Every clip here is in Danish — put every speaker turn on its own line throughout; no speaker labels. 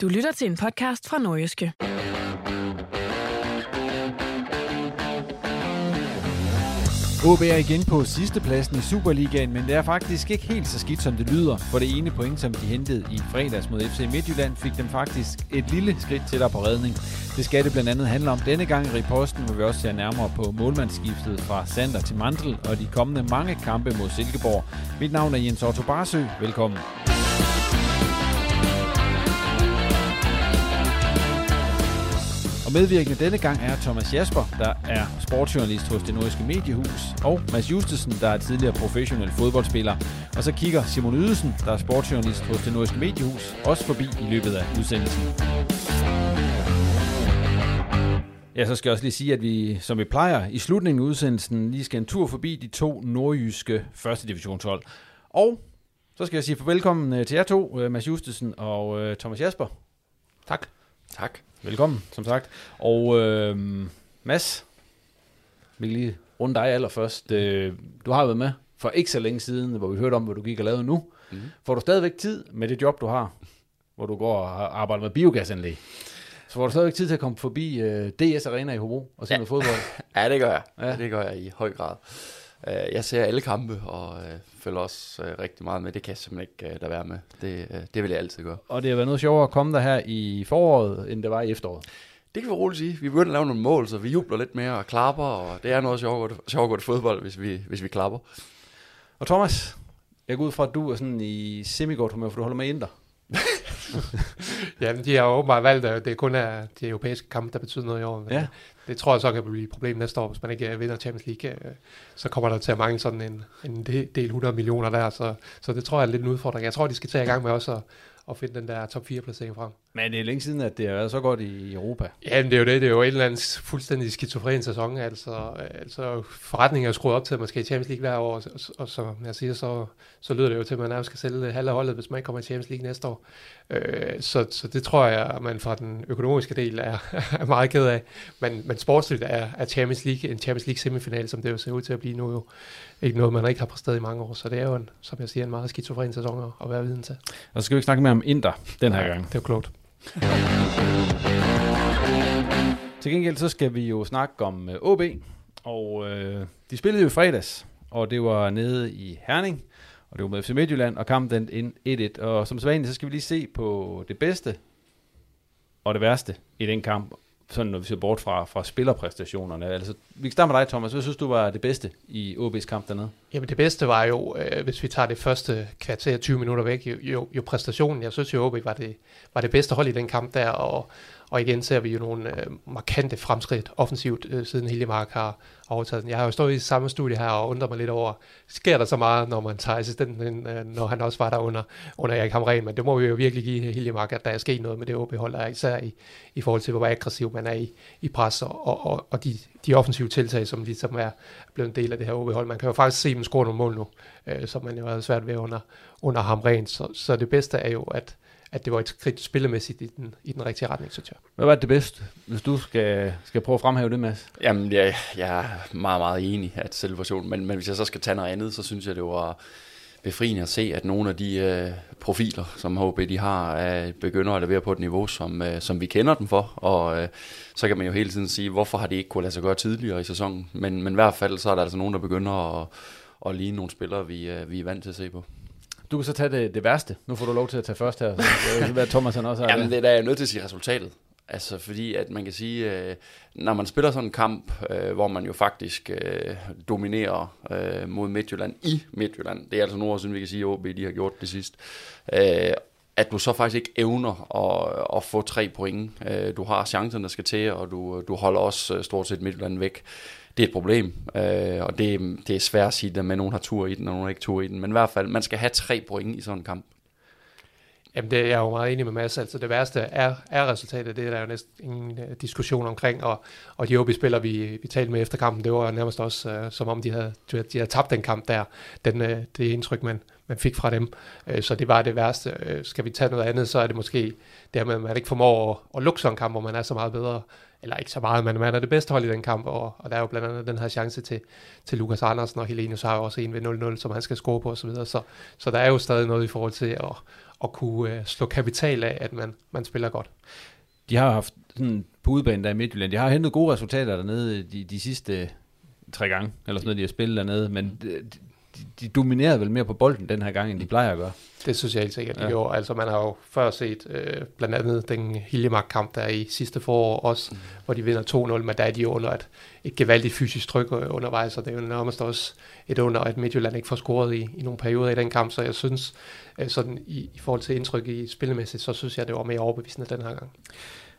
Du lytter til en podcast fra Nordjyske.
OB er igen på sidstepladsen i Superligaen, men det er faktisk ikke helt så skidt, som det lyder. For det ene point, som de hentede i fredags mod FC Midtjylland, fik dem faktisk et lille skridt tættere på redning. Det skal det blandt andet handle om denne gang i reposten, hvor vi også ser nærmere på målmandsskiftet fra Sander til Mandel og de kommende mange kampe mod Silkeborg. Mit navn er Jens Otto Barsø. Velkommen. Og medvirkende denne gang er Thomas Jasper, der er sportsjournalist hos det nordiske mediehus, og Mads Justesen, der er tidligere professionel fodboldspiller. Og så kigger Simon Ydelsen, der er sportsjournalist hos det nordiske mediehus, også forbi i løbet af udsendelsen. Ja, så skal jeg også lige sige, at vi, som vi plejer, i slutningen af udsendelsen lige skal en tur forbi de to nordjyske første divisionshold. Og så skal jeg sige velkommen øh, til jer to, øh, Mads Justesen og øh, Thomas Jasper.
Tak. Tak.
Velkommen, som sagt. Og øh, Mads, vi kan lige runde dig allerførst. Øh, du har været med for ikke så længe siden, hvor vi hørte om, hvad du gik og lavede nu. Mm. Får du stadigvæk tid med det job, du har, hvor du går og arbejder med biogasanlæg? Så får du stadigvæk tid til at komme forbi øh, DS Arena i Hobro og se ja. noget fodbold?
ja, det gør jeg. Ja. Det gør jeg i høj grad. Uh, jeg ser alle kampe, og uh, følger også uh, rigtig meget med. Det kan jeg simpelthen ikke uh, lade være med. Det, uh, det vil jeg altid gøre.
Og det har været noget sjovere at komme der her i foråret, end det var i efteråret.
Det kan vi roligt sige. Vi begynder at lave nogle mål, så vi jubler lidt mere og klapper, og det er noget sjovt, sjovt at fodbold, hvis vi, hvis vi klapper.
Og Thomas, jeg går ud fra, at du er sådan i semi-godt humør, for du holder med Inter.
Jamen, de har åbenbart valgt, at det kun er de europæiske kampe, der betyder noget i år. Ja. Det tror jeg så kan blive et problem næste år, hvis man ikke øh, vinder Champions League. Øh, så kommer der til at mange sådan en, en del 100 millioner der, så, så det tror jeg er lidt en udfordring. Jeg tror, de skal tage i gang med også at, at finde den der top 4 placering frem.
Men det er længe siden, at det har været så godt i Europa.
Ja, men det er jo det. Det er jo en eller anden fuldstændig skizofren sæson. Altså, altså forretningen er skruet op til, at man skal i Champions League hver år, og, og, og som jeg siger, så, så lyder det jo til, at man nærmest skal sælge halve holdet, hvis man ikke kommer i Champions League næste år. Øh, så, så det tror jeg, at man fra den økonomiske del er, er meget ked af. Men, men sportsligt er, er Champions League, en Champions League semifinal, som det jo ser ud til at blive nu, jo ikke noget, man ikke har præsteret i mange år. Så det er jo, en, som jeg siger, en meget skizofren sæson at, at være viden til.
Og så skal vi ikke snakke mere om Inter den her gang.
Det er jo klogt.
Til gengæld så skal vi jo snakke om øh, OB, og øh, de spillede jo fredags, og det var nede i Herning, og det var med FC Midtjylland, og kampen den 1-1, og som sædvanligt, så skal vi lige se på det bedste og det værste i den kamp, sådan når vi ser bort fra, fra spillerpræstationerne. Altså, vi kan starte med dig, Thomas. Hvad synes du var det bedste i OB's kamp dernede?
Jamen det bedste var jo, øh, hvis vi tager det første kvarter 20 minutter væk, jo, jo, jo præstationen. Jeg synes jo, OB var det, var det bedste hold i den kamp der, og, og igen ser vi jo nogle øh, markante fremskridt offensivt, øh, siden Hiljemark har overtaget den. Jeg har jo stået i samme studie her og undret mig lidt over, sker der så meget, når man tager assistenten, øh, når han også var der under, under Erik Hamren, men det må vi jo virkelig give Hiljemark, at der er sket noget med det OB-hold, der især i, i forhold til, hvor aggressiv man er i, i pres, og, og, og de, de offensive tiltag, som ligesom er blevet en del af det her OB-hold. Man kan jo faktisk se dem score nogle mål nu, øh, som man jo havde svært ved under, under Hamren, så, så det bedste er jo, at at det var et skridt spillemæssigt i den, i den rigtige retning, synes jeg.
Hvad var det bedste, hvis du skal, skal prøve at fremhæve det, Mads?
Jamen, jeg, jeg er meget, meget enig at selve versionen, men, men hvis jeg så skal tage noget andet, så synes jeg, det var befriende at se, at nogle af de øh, profiler, som HB de har, er begynder at levere på et niveau, som, øh, som vi kender dem for. Og øh, så kan man jo hele tiden sige, hvorfor har de ikke kunne lade sig gøre tidligere i sæsonen. Men, men i hvert fald så er der altså nogen, der begynder at, at ligne nogle spillere, vi, øh, vi er vant til at se på.
Du kan så tage det, det værste. Nu får du lov til at tage først her. Så det være, Thomas han også har
Jamen, det er jeg nødt til at sige resultatet. Altså fordi, at man kan sige, øh, når man spiller sådan en kamp, øh, hvor man jo faktisk øh, dominerer øh, mod Midtjylland i Midtjylland, det er altså nogle år siden, vi kan sige, at OB de har gjort det sidst, øh, at du så faktisk ikke evner at, at få tre point. Øh, du har chancerne, der skal til, og du, du holder også øh, stort set Midtjylland væk. Det er et problem, øh, og det, det er svært at sige, at nogen har tur i den, og nogen har ikke tur i den. Men i hvert fald, man skal have tre point i sådan en kamp.
Jamen, det er jeg jo meget enig med Mads. Altså, det værste er, er resultatet. Det er der jo næsten ingen øh, diskussion omkring. Og, og de OB-spillere, vi, vi talte med efter kampen, det var nærmest også, uh, som om de havde, de havde tabt den kamp der. Den, uh, det indtryk, man, man fik fra dem. Uh, så det var det værste. Uh, skal vi tage noget andet, så er det måske det med, at man ikke formår at, at lukke sådan en kamp, hvor man er så meget bedre. Eller ikke så meget, men man er det bedste hold i den kamp. Og, og der er jo blandt andet den her chance til, til Lukas Andersen, og Helenius har jo også en ved 0-0, som han skal score på osv. Så, så, så der er jo stadig noget i forhold til at at kunne øh, slå kapital af, at man, man spiller godt.
De har haft sådan på udbanen der i Midtjylland. De har hentet gode resultater dernede de, de sidste tre gange, eller sådan noget, de har spillet dernede, men de, de, de dominerede vel mere på bolden den her gang, end de plejer at gøre.
Det synes jeg helt sikkert, de ja. gjorde. Altså man har jo før set øh, blandt andet den Hiljemark-kamp, der i sidste forår også, mm. hvor de vinder 2-0, men der er de under et, et gevaldigt fysisk tryk øh, undervejs, og det er jo nærmest også et under, at Midtjylland ikke får scoret i, i nogle perioder i den kamp, så jeg synes, øh, sådan i, i forhold til indtryk i spillemæssigt, så synes jeg, det var mere overbevisende den her gang.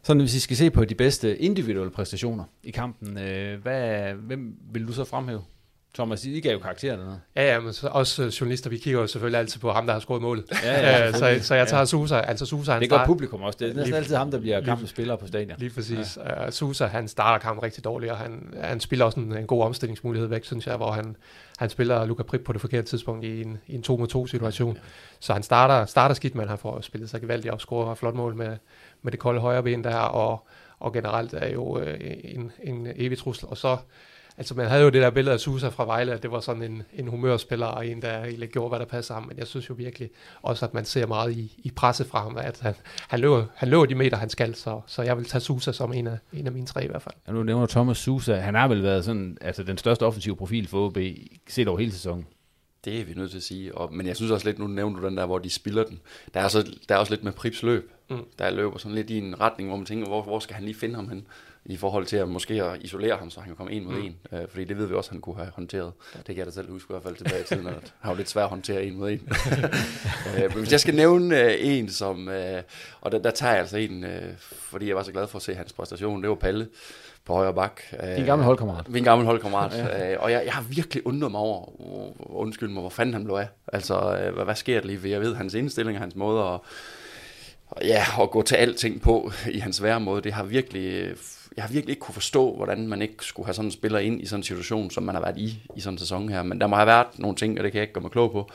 Så hvis vi skal se på de bedste individuelle præstationer i kampen, øh, hvad, hvem vil du så fremhæve? Thomas, I gav jo karakterer dernede.
Ja, ja, men så også journalister, vi kigger jo selvfølgelig altid på ham, der har scoret målet. Ja, ja, så, så jeg tager ja. Susa. Altså Susa, han
det gør publikum også. Det er næsten lige, altid ham, der bliver kampens spiller på stadion.
Lige præcis. Ja. Uh, Susa, han starter kampen rigtig dårligt, og han, han spiller også en, en god omstillingsmulighed væk, synes jeg, hvor han, han spiller Luca Prip på det forkerte tidspunkt i en, i en 2-2 situation. Ja. Så han starter, starter skidt, men han får spillet sig gevaldigt og scorer flot mål med, med det kolde højre ben der, og, og generelt er jo øh, en, en evig trussel. Og så Altså man havde jo det der billede af Susa fra Vejle, at det var sådan en, en humørspiller, og en, der egentlig gjorde, hvad der passer ham. Men jeg synes jo virkelig også, at man ser meget i, i presse fra ham, at han, han, løber, han løber de meter, han skal. Så, så jeg vil tage Susa som en af, en af mine tre i hvert fald.
Ja, nu nævner Thomas Susa. Han har vel været sådan, altså den største offensive profil for OB, set over hele sæsonen.
Det er vi nødt til at sige. Og, men jeg synes også lidt, nu nævner du den der, hvor de spiller den. Der er, så, der er også lidt med Prips løb. Mm. Der løber sådan lidt i en retning, hvor man tænker, hvor, hvor skal han lige finde ham hen? I forhold til at måske at isolere ham, så han kan komme en mod mm. en. Øh, fordi det ved vi også, han kunne have håndteret. Det kan jeg da selv huske i hvert fald tilbage i tiden, at han jo lidt svært at håndtere en mod en. øh, men hvis jeg skal nævne øh, en, som, øh, og der, der tager jeg altså en, øh, fordi jeg var så glad for at se hans præstation, det var Palle på højre bak.
Øh, Din gamle holdkammerat.
Min gamle holdkammerat. ja. øh, og jeg, jeg har virkelig undret mig over, undskyld mig, hvor fanden han blev af. Altså, øh, hvad, hvad sker der lige? For jeg ved, hans indstilling og hans måde at, ja, at gå til alting på i hans værre måde, det har virkelig jeg har virkelig ikke kunne forstå, hvordan man ikke skulle have sådan en spiller ind i sådan en situation, som man har været i i sådan en sæson her. Men der må have været nogle ting, og det kan jeg ikke gøre mig klog på.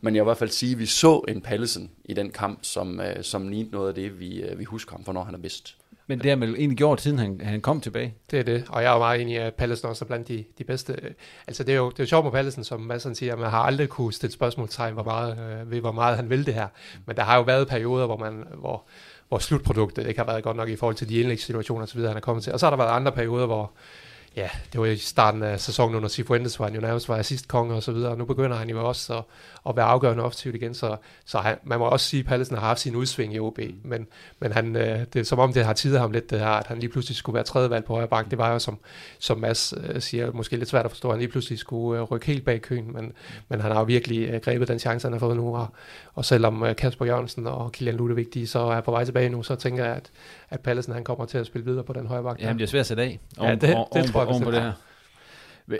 Men jeg vil i hvert fald sige, at vi så en Pallesen i den kamp, som, øh, som lignede noget af det, vi, øh, vi husker ham for, når han er bedst.
Men det har man egentlig gjort, siden han, han kom tilbage.
Det er det, og jeg er meget enig i, at Pallesen også er blandt de, de bedste. Altså det er jo, det er jo sjovt med Pallesen, som Madsen siger, at man har aldrig kunne stille spørgsmålstegn hvor meget, øh, ved, hvor meget han vil det her. Men der har jo været perioder, hvor, man, hvor, hvor slutproduktet ikke har været godt nok i forhold til de indlægssituationer osv., han er kommet til. Og så har der været andre perioder, hvor, ja, det var i starten af sæsonen under Sifuentes, hvor han jo nærmest var assistkonge og så videre, og nu begynder han jo også at, at være afgørende offensivt igen, så, så han, man må også sige, at Pallesen har haft sin udsving i OB, men, men han, øh, det er som om, det har tidet ham lidt, det her, at han lige pludselig skulle være tredje valg på højre bank. Det var jo, som, som Mads øh, siger, måske lidt svært at forstå, at han lige pludselig skulle øh, rykke helt bag køen, men, men han har jo virkelig grebet den chance, han har fået nu, og, og selvom Kasper Jørgensen og Kilian Ludvig, de så er på vej tilbage nu, så tænker jeg, at, at Pallesen han kommer til at spille videre på den højre bak.
Ja, han bliver svært at sætte af.
Om, ja, det, det, det tror jeg,
på det her.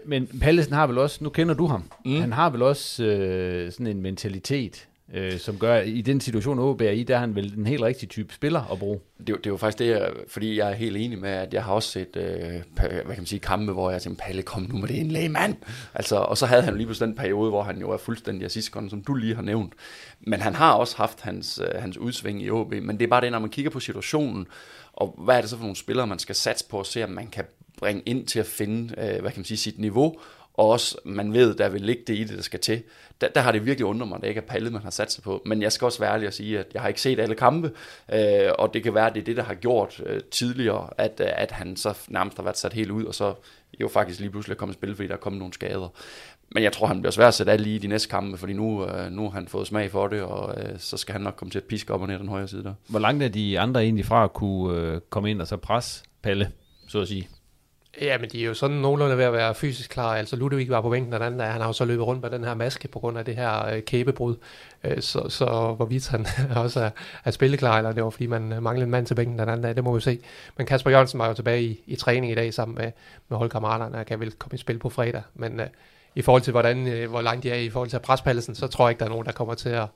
Men Pallesen har vel også, nu kender du ham, mm. han har vel også øh, sådan en mentalitet, øh, som gør, i den situation, OB er i, der er han vel den helt rigtige type spiller at bruge.
Det, det er jo faktisk det, jeg, fordi jeg er helt enig med, at jeg har også set, øh, hvad kan man sige, kampe, hvor jeg tænkte, Palle, kom nu med det indlæg, mand! Altså, og så havde han jo lige pludselig den periode, hvor han jo er fuldstændig assistkon, som du lige har nævnt. Men han har også haft hans, øh, hans udsving i OB, men det er bare det, når man kigger på situationen, og hvad er det så for nogle spillere, man skal satse på at se, om man kan bringe ind til at finde, øh, hvad kan man sige, sit niveau, og også man ved, der vil ligge det i det, der skal til. Der, der har det virkelig undret mig, at det ikke er Palle, man har sat sig på. Men jeg skal også være ærlig og sige, at jeg har ikke set alle kampe, øh, og det kan være, at det er det, der har gjort øh, tidligere, at, øh, at han så nærmest har været sat helt ud, og så jo faktisk lige pludselig er kommet i spil, fordi der er kommet nogle skader. Men jeg tror, han bliver svært at sætte alle i de næste kampe, fordi nu, øh, nu har han fået smag for det, og øh, så skal han nok komme til at piske op og ned den højre side der.
Hvor langt er de andre egentlig fra at kunne øh, komme ind og så presse Palle, så at sige?
Ja, men de er jo sådan nogenlunde ved at være fysisk klar. Altså Ludovic var på bænken, den anden han har jo så løbet rundt med den her maske på grund af det her øh, kæbebrud. Øh, så, så hvorvidt han også er, er spilleklar, eller det var fordi man øh, manglede en mand til bænken den anden dag, det må vi se. Men Kasper Jørgensen var jo tilbage i, i træning i dag sammen med, med holdkammeraterne, og kan vel komme i spil på fredag. Men øh, i forhold til, hvordan, øh, hvor langt de er i forhold til prespallelsen, så tror jeg ikke, der er nogen, der kommer til at,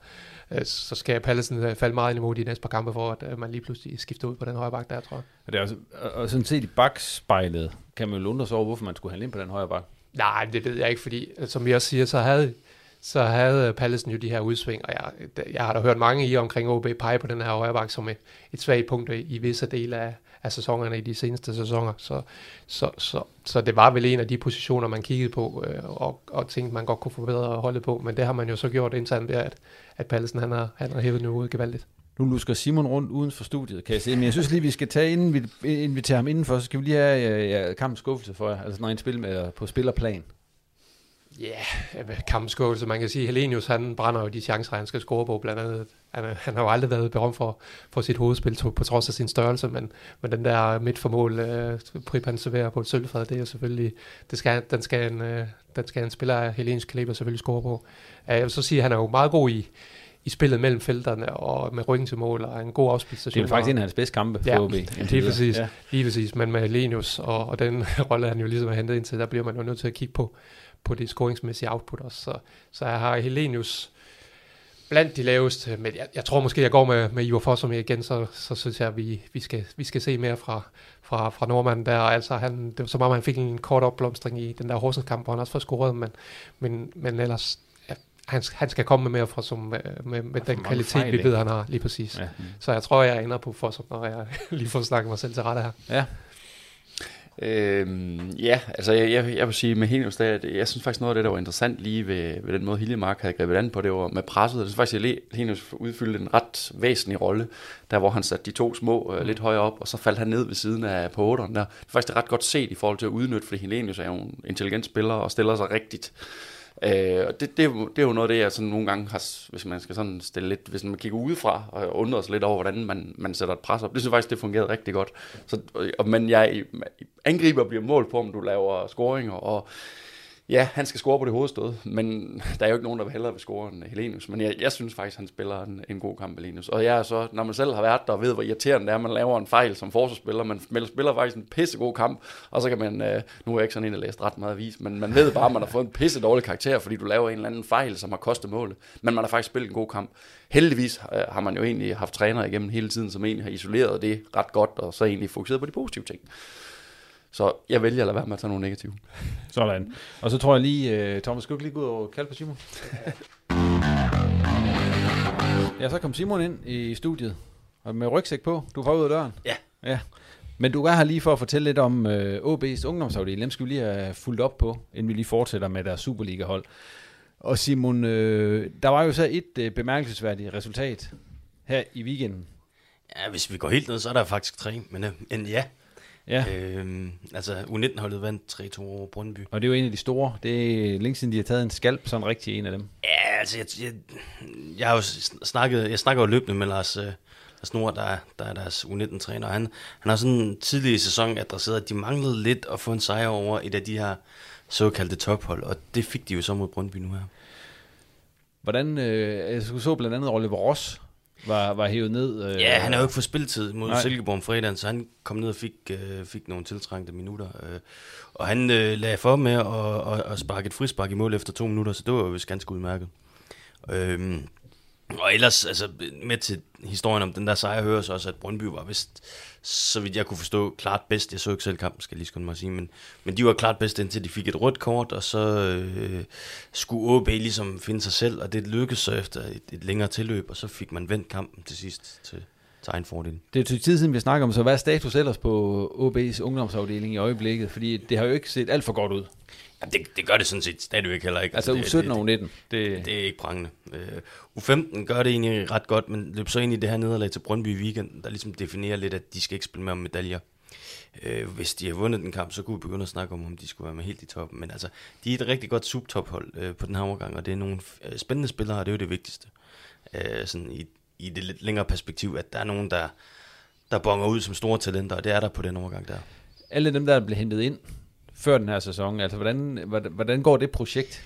øh, så skal Pallesen øh, falde meget ind imod de næste par kampe, for at man lige pludselig skifter ud på den højre bak der, tror jeg.
Og, det er også, og, og sådan set i bakspejlet, kan man jo undre sig over, hvorfor man skulle handle ind på den højre bak.
Nej, det ved jeg ikke, fordi øh, som vi også siger, så havde, så havde øh, Pallesen jo de her udsving, og jeg, jeg har da hørt mange i omkring OB pege på den her højre bak som et, et svagt punkt i, i visse dele af, af sæsonerne i de seneste sæsoner. Så, så, så, så det var vel en af de positioner, man kiggede på øh, og, og tænkte, man godt kunne forbedre holdet på. Men det har man jo så gjort internt ved, at, at Pallesen han har, han har hævet niveauet gevaldigt.
Nu lusker Simon rundt uden for studiet, kan jeg se. Men jeg synes lige, vi skal tage, inden vi inviterer ham indenfor, så skal vi lige have øh, ja, kampens skuffelse for jer. Altså når en spil med, på spillerplan.
Ja, yeah, kampskåelse. Man kan sige, Helenius han brænder jo de chancer, han skal score på. Blandt andet, han, øh, han har jo aldrig været berømt for, for sit hovedspil på trods af sin størrelse, men, men den der midtformål, øh, Prip han serverer på et sølvfad, det er jo selvfølgelig, det skal, den, skal en, øh, den skal en spiller af Helenius kaliber selvfølgelig score på. Uh, jeg vil så sige, at han er jo meget god i, i spillet mellem felterne og med ryggen til mål og en god afspilstation.
Det er faktisk en af hans bedste kampe for
ja,
OB.
lige præcis, ja. lige præcis. Men med Lenius og, og den rolle, han jo ligesom har hentet ind til, der bliver man jo nødt til at kigge på, på det scoringsmæssige output også. Så, så jeg har Helenius blandt de laveste, men jeg, jeg tror måske, jeg går med, med Ivar Fossum igen, så, så synes jeg, at vi, vi, skal, vi skal se mere fra, fra, fra nordmanden der. Altså, han, det var som om, han fik en kort opblomstring i den der Horsens kamp, hvor han også får scoret, men, men, men ellers han, han skal komme med mere fra som, med, med, med den kvalitet, fejl, vi ved, han har lige præcis. Ja. Mm. Så jeg tror, jeg ender på for, som når jeg lige får snakket mig selv til rette her.
Ja.
Øhm, ja, altså jeg, jeg, jeg vil sige med Helios, at jeg synes faktisk noget af det, der var interessant lige ved, ved den måde, Hiljemark havde grebet an på, det var med presset. Jeg synes faktisk, at Helios udfyldte en ret væsentlig rolle, der hvor han satte de to små øh, lidt højere op, og så faldt han ned ved siden af på 8'eren der. Det er faktisk ret godt set i forhold til at udnytte, fordi Helenius er jo en intelligent spiller og stiller sig rigtigt Øh, og det, det, det er jo noget af det, jeg sådan nogle gange har, hvis man skal sådan stille lidt, hvis man kigger udefra og undrer sig lidt over, hvordan man, man sætter et pres op. Det synes jeg faktisk, det fungerede rigtig godt. Så, og, men jeg angriber bliver målt på, om du laver scoringer, og Ja, han skal score på det hovedstød, men der er jo ikke nogen, der vil hellere vil score end Helenius. Men jeg, jeg synes faktisk, han spiller en, en god kamp, Helenius. Og jeg er så, når man selv har været der og ved, hvor irriterende det er, man laver en fejl som forsvarsspiller, man, man spiller faktisk en pissegod kamp, og så kan man, øh, nu er jeg ikke sådan en, der læser ret meget avis, men man ved bare, at man har fået en pisse dårlig karakter, fordi du laver en eller anden fejl, som har kostet målet. Men man har faktisk spillet en god kamp. Heldigvis øh, har man jo egentlig haft trænere igennem hele tiden, som egentlig har isoleret det ret godt, og så egentlig fokuseret på de positive ting. Så jeg vælger at lade være med at tage nogle negative.
Sådan. Og så tror jeg lige, uh, Thomas, skal du lige gå ud og kalde på Simon? ja, så kom Simon ind i studiet, og med rygsæk på. Du var ud af døren.
Ja.
Ja. Men du er her lige for at fortælle lidt om øh, OB's ungdomsafdeling. Dem skal vi lige have fulgt op på, inden vi lige fortsætter med deres Superliga-hold. Og Simon, uh, der var jo så et uh, bemærkelsesværdigt resultat her i weekenden.
Ja, hvis vi går helt ned, så er der faktisk tre. Men, uh, men ja,
Ja.
Øhm, altså U19-holdet vandt 3-2 over Brøndby.
Og det er jo en af de store. Det er længe siden, de har taget en skalp, sådan rigtig en af dem.
Ja, altså jeg, jeg, jeg har jo snakket, jeg snakker jo løbende med Lars, uh, Lars Nord, der, der er deres U19-træner. Han, han har sådan tidligere i sæsonen adresseret, at de manglede lidt at få en sejr over et af de her såkaldte tophold, og det fik de jo så mod Brøndby nu her.
Hvordan, øh, jeg så blandt andet Oliver Ross, var, var hævet ned.
Øh, ja, han har jo ikke fået spilletid mod nej. Silkeborg om fredagen, så han kom ned og fik, øh, fik nogle tiltrængte minutter. Øh, og han øh, lagde for med at, at, at sparke et frispark i mål efter to minutter, så det var jo ganske udmærket. Øh, og ellers, altså med til historien om den der sejr, høres også, at Brøndby var vist, så vidt jeg kunne forstå, klart bedst. Jeg så ikke selv kampen, skal jeg lige skulle mig sige, men, men de var klart bedst, indtil de fik et rødt kort, og så øh, skulle OB ligesom finde sig selv, og det lykkedes så efter et, et længere tilløb, og så fik man vendt kampen til sidst til, til egen fordel.
Det er til tid siden, vi snakker om, så hvad er status ellers på OB's ungdomsafdeling i øjeblikket? Fordi det har jo ikke set alt for godt ud.
Jamen, det, det gør det sådan set stadigvæk heller ikke.
Altså
det,
U17
det,
og U19. Det,
det, det er ikke prangende. Uh, U15 gør det egentlig ret godt, men løb så ind i det her nederlag til Brøndby i weekenden, der ligesom definerer lidt, at de skal ikke spille med om medaljer. Uh, hvis de har vundet den kamp, så kunne vi begynde at snakke om, om de skulle være med helt i toppen. Men altså, de er et rigtig godt subtophold uh, på den her overgang, og det er nogle uh, spændende spillere, og det er jo det vigtigste. Uh, sådan i, i det lidt længere perspektiv, at der er nogen, der, der bonger ud som store talenter, og det er der på den overgang der.
Alle dem, der blev hentet ind før den her sæson, altså hvordan, hvordan går det projekt?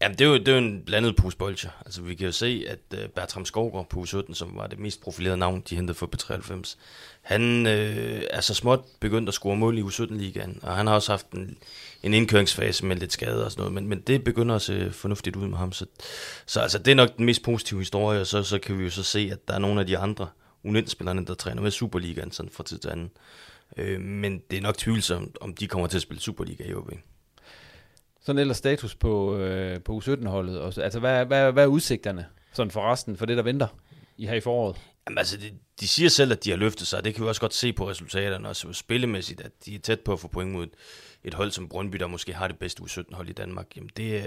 Jamen, det er jo, det er jo en blandet pusbolcher. Altså, vi kan jo se, at øh, Bertram Skovgaard på U17, som var det mest profilerede navn, de hentede for B93, han øh, er så småt begyndt at score mål i U17-ligaen, og han har også haft en, en indkøringsfase med lidt skade og sådan noget, men, men det begynder at se fornuftigt ud med ham. Så, så altså, det er nok den mest positive historie, og så, så kan vi jo så se, at der er nogle af de andre U19-spillerne, der træner med Superligaen sådan fra tid til anden. Øh, men det er nok tvivlsomt, om de kommer til at spille Superliga i OB.
Sådan ellers status på, øh, på U17-holdet. Også. Altså, hvad, hvad, hvad er udsigterne sådan for resten, for det, der venter i her i foråret?
Jamen, altså, de, de siger selv, at de har løftet sig. Det kan vi også godt se på resultaterne, og så spillemæssigt, at de er tæt på at få point mod et, hold som Brøndby, der måske har det bedste U17-hold i Danmark. Jamen, det,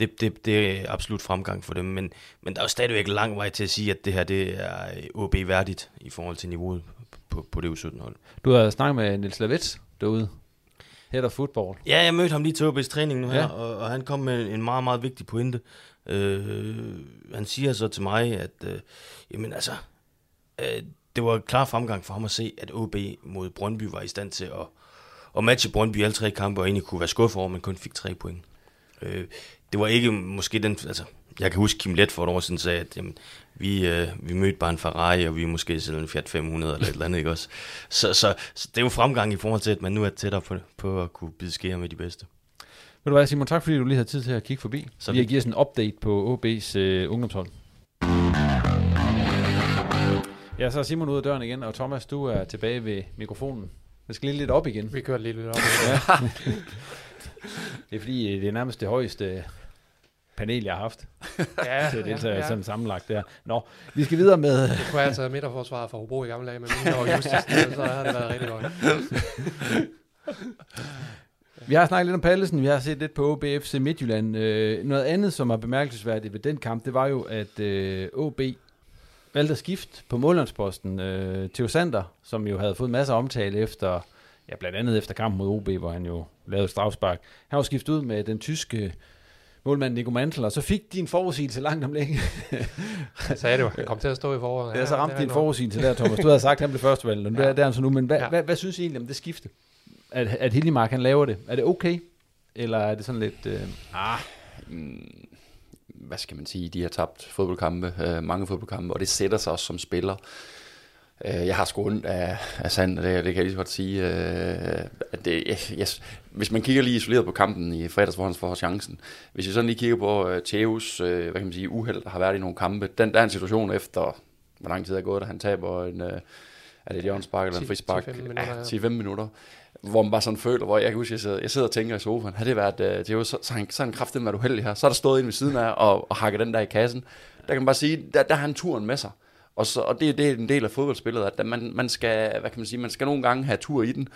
det, det, det er absolut fremgang for dem, men, men der er jo stadigvæk lang vej til at sige, at det her det er OB-værdigt i forhold til niveauet på, på det U17-hold.
Du har snakket med Nils Lavets derude. Head of football.
Ja, jeg mødte ham lige til OB's træning nu her, ja. og, og han kom med en meget, meget vigtig pointe. Øh, han siger så til mig, at øh, jamen altså, øh, det var en klar fremgang for ham at se, at OB mod Brøndby var i stand til at, at matche Brøndby i alle tre kampe, og egentlig kunne være skuffet over, men kun fik tre point. Øh, det var ikke måske den, altså, jeg kan huske Kim Let for et år siden sagde, at jamen, vi, øh, vi mødte bare en Ferrari, og vi er måske selv en Fiat 500 eller et eller andet, ikke også? Så, så, så, det er jo fremgang i forhold til, at man nu er tættere på, på at kunne bide skære med de bedste.
Ved du hvad, Simon, tak fordi du lige havde tid til at kigge forbi. Så vi har givet os en update på OB's øh, ungdomshold. Ja, så er Simon ud af døren igen, og Thomas, du er tilbage ved mikrofonen. Det skal lige lidt op igen.
Vi kører lige lidt op
igen. ja. det er fordi, øh, det er nærmest det højeste panel, jeg har haft
ja,
til at deltage ja, ja. sådan sammenlagt der. Nå, vi skal videre med...
Det kunne jeg altså midterforsvaret for Hobro i gamle dage, men nu og Justis, så har det været rigtig godt.
Vi har snakket lidt om Pallesen, vi har set lidt på OBFC Midtjylland. Øh, noget andet, som er bemærkelsesværdigt ved den kamp, det var jo, at øh, OB valgte at skifte på mållandsposten. Øh, Theo Sander, som jo havde fået masser af omtale efter, ja blandt andet efter kampen mod OB, hvor han jo lavede strafspark. Han var skiftet ud med den tyske målmand Nico Mantel, og så fik din forudsigelse langt om længe.
jeg sagde det jo, han kom til at stå i foråret.
Ja, så ramte din forudsigelse der, Thomas. Du havde sagt, at han blev førstevalgt, og ja. det er han så nu. Men hvad, ja. hvad, hvad, synes I egentlig om det skifte? At, at Hiljemark, han laver det. Er det okay? Eller er det sådan lidt... Øh...
Ah, mm, hvad skal man sige? De har tabt fodboldkampe, øh, mange fodboldkampe, og det sætter sig også som spiller. Øh, jeg har sgu ondt af, af Sand, det, det kan jeg lige så godt sige. Øh, at det, yes, hvis man kigger lige isoleret på kampen i fredags, hvor han får chancen. Hvis vi sådan lige kigger på uh, Theus, hvad kan man sige, uheld, der har været i nogle kampe. Den, der er en situation efter, hvor lang tid er gået, da han taber en, er det et hjørnspark eller en frispark? 10-5 minutter. Ja, 10-5 minutter. Hvor man bare sådan føler, hvor jeg kan huske, jeg sidder, jeg sidder og tænker i sofaen, har det været uh, Theus, så, så, han, så han kraftigt været uheldig her. Så er der stået ind ved siden af og, og hakket den der i kassen. Der kan man bare sige, der, der har han turen med sig. Og, så, og det, det er en del af fodboldspillet, at man, man skal, hvad kan man sige, man skal nogle gange have tur i den.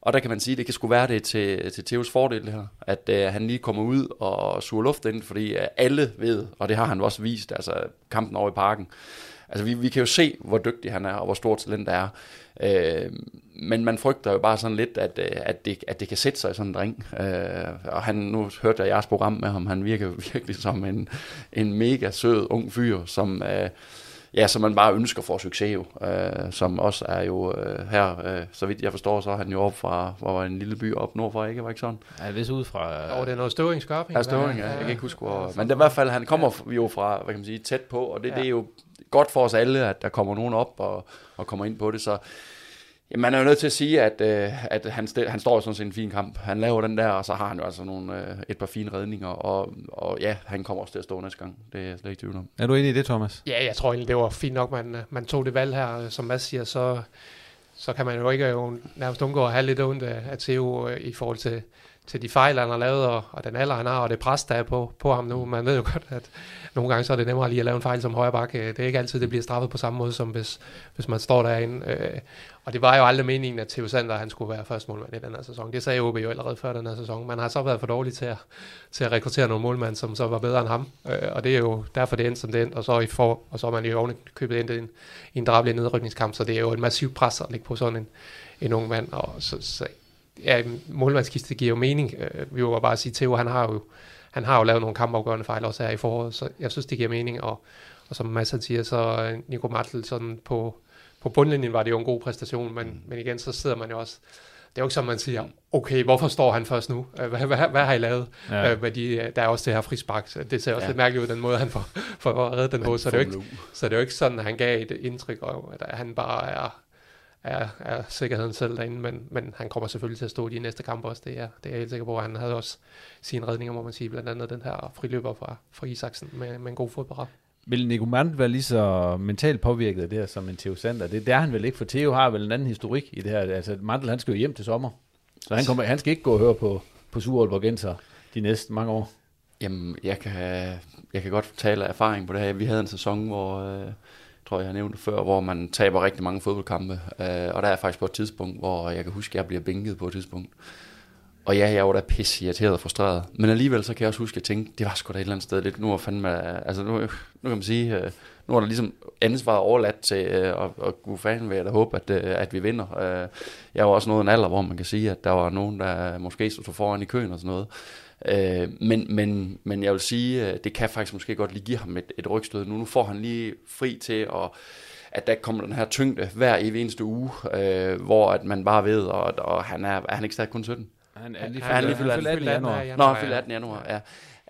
Og der kan man sige, det kan sgu være det til, til Theos fordel det her, at uh, han lige kommer ud og suger luft ind, fordi uh, alle ved, og det har han også vist, altså kampen over i parken. Altså vi, vi kan jo se, hvor dygtig han er, og hvor stort talent der er. Uh, men man frygter jo bare sådan lidt, at, uh, at, det, at det kan sætte sig i sådan en dreng. Uh, og han, nu hørte jeg jeres program med ham, han virker virkelig som en, en mega sød ung fyr, som... Uh, ja, som man bare ønsker for succes jo, øh, som også er jo øh, her, øh, så vidt jeg forstår, så er han jo op fra, hvor var en lille by op nordfra, ikke? Var ikke sådan?
Ja, hvis ud fra...
Øh... Oh, det er noget Støvring Skørping.
Ja, Støvring, ja. Jeg kan ikke huske, hvor... Men det er i hvert fald, han kommer jo fra, hvad kan man sige, tæt på, og det, ja. det er jo godt for os alle, at der kommer nogen op og, og kommer ind på det, så Jamen, man er jo nødt til at sige, at, øh, at han, stil, han står jo sådan set en fin kamp. Han laver den der, og så har han jo altså nogle, øh, et par fine redninger, og, og ja, han kommer også til at stå næste gang. Det er jeg slet ikke tvivl om.
Er du enig i det, Thomas?
Ja, jeg tror egentlig, det var fint nok, man, man tog det valg her. Som Mads siger, så, så kan man jo ikke jo nærmest undgå at have lidt ondt af, af Theo øh, i forhold til, til de fejl, han har lavet, og, og den alder, han har, og det pres, der er på, på ham nu. Man ved jo godt, at nogle gange så er det nemmere lige at lave en fejl som højre bak. Det er ikke altid, det bliver straffet på samme måde, som hvis, hvis man står derinde. Øh, og det var jo aldrig meningen, at Theo Sander han skulle være første målmand i den her sæson. Det sagde OB jo allerede før den her sæson. Man har så været for dårlig til at, til at rekruttere nogle målmænd, som så var bedre end ham. Øh, og det er jo derfor, det endte som det endte. Og så, i for, og så er man jo oven købet ind i en, i en drabelig nedrykningskamp, så det er jo en massiv pres at ligge på sådan en, en ung mand. Og så, så ja, målmandskiste giver jo mening. Øh, vi vil bare sige, Theo, han har jo, han har jo lavet nogle kampafgørende fejl også her i foråret, så jeg synes, det giver mening. Og, og som Mads siger, så Nico Martel sådan på, på bundlinjen var det jo en god præstation, men, mm. men igen, så sidder man jo også, det er jo ikke som man siger, okay, hvorfor står han først nu? Hvad, hvad, hvad har I lavet? Ja. Øh, de, der er også det her frispark, så det ser også ja. lidt mærkeligt ud, den måde, han får, får at redde den på, så det, er jo ikke, så det er jo ikke sådan, at han gav et indtryk af, at han bare er, er, er sikkerheden selv derinde, men, men han kommer selvfølgelig til at stå i de næste kampe også, det er, det er jeg helt sikker på. Han havde også sine redninger, må man sige, blandt andet den her friløber fra, fra Isaksen med, med en god fodbold.
Vil Nico Mandt være lige så mentalt påvirket af det her som en Theo Sander? Det, det er han vel ikke, for Theo har vel en anden historik i det her. Altså, Mantel, han skal jo hjem til sommer. Så han, kommer, han skal ikke gå og høre på, på Surholborgenser de næste mange år.
Jamen, jeg kan, jeg kan godt tale af erfaring på det her. Vi havde en sæson, hvor, øh, tror jeg, jeg nævnte før, hvor man taber rigtig mange fodboldkampe. Øh, og der er faktisk på et tidspunkt, hvor jeg kan huske, at jeg bliver bænket på et tidspunkt. Og ja, jeg var da pisse irriteret og frustreret. Men alligevel så kan jeg også huske, at jeg tænkte, det var sgu da et eller andet sted. Det, nu er fandme, altså nu, nu kan man sige, øh, nu er der ligesom ansvaret overladt til, øh, og, og gud fanden vil jeg da håbe, at, øh, at vi vinder. Jeg var også noget en alder, hvor man kan sige, at der var nogen, der måske stod foran i køen og sådan noget. Men, men, men jeg vil sige, det kan faktisk måske godt lige give ham et, et rygstød. Nu, nu får han lige fri til at at der kommer den her tyngde hver evig eneste uge, øh, hvor at man bare ved, og, og han er, er han ikke stadig kun 17?
Han er lige
fyldt,
fyldt,
18, 18 januar. Nå, han fyldt 18 januar, ja.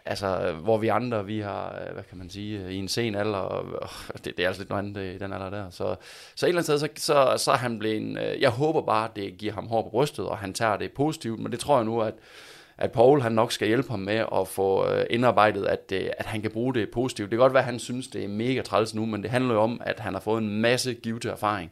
Altså, hvor vi andre, vi har, øh, hvad kan man sige, i en sen alder, og, det, det er altså lidt noget andet i den alder der. Så, så et eller andet sted, så, så, så er han blevet en, øh, jeg håber bare, at det giver ham hår på brystet, og han tager det positivt, men det tror jeg nu, at, at Paul han nok skal hjælpe ham med at få øh, indarbejdet, at, øh, at han kan bruge det positivt. Det kan godt være, at han synes, det er mega træls nu, men det handler jo om, at han har fået en masse givet erfaring.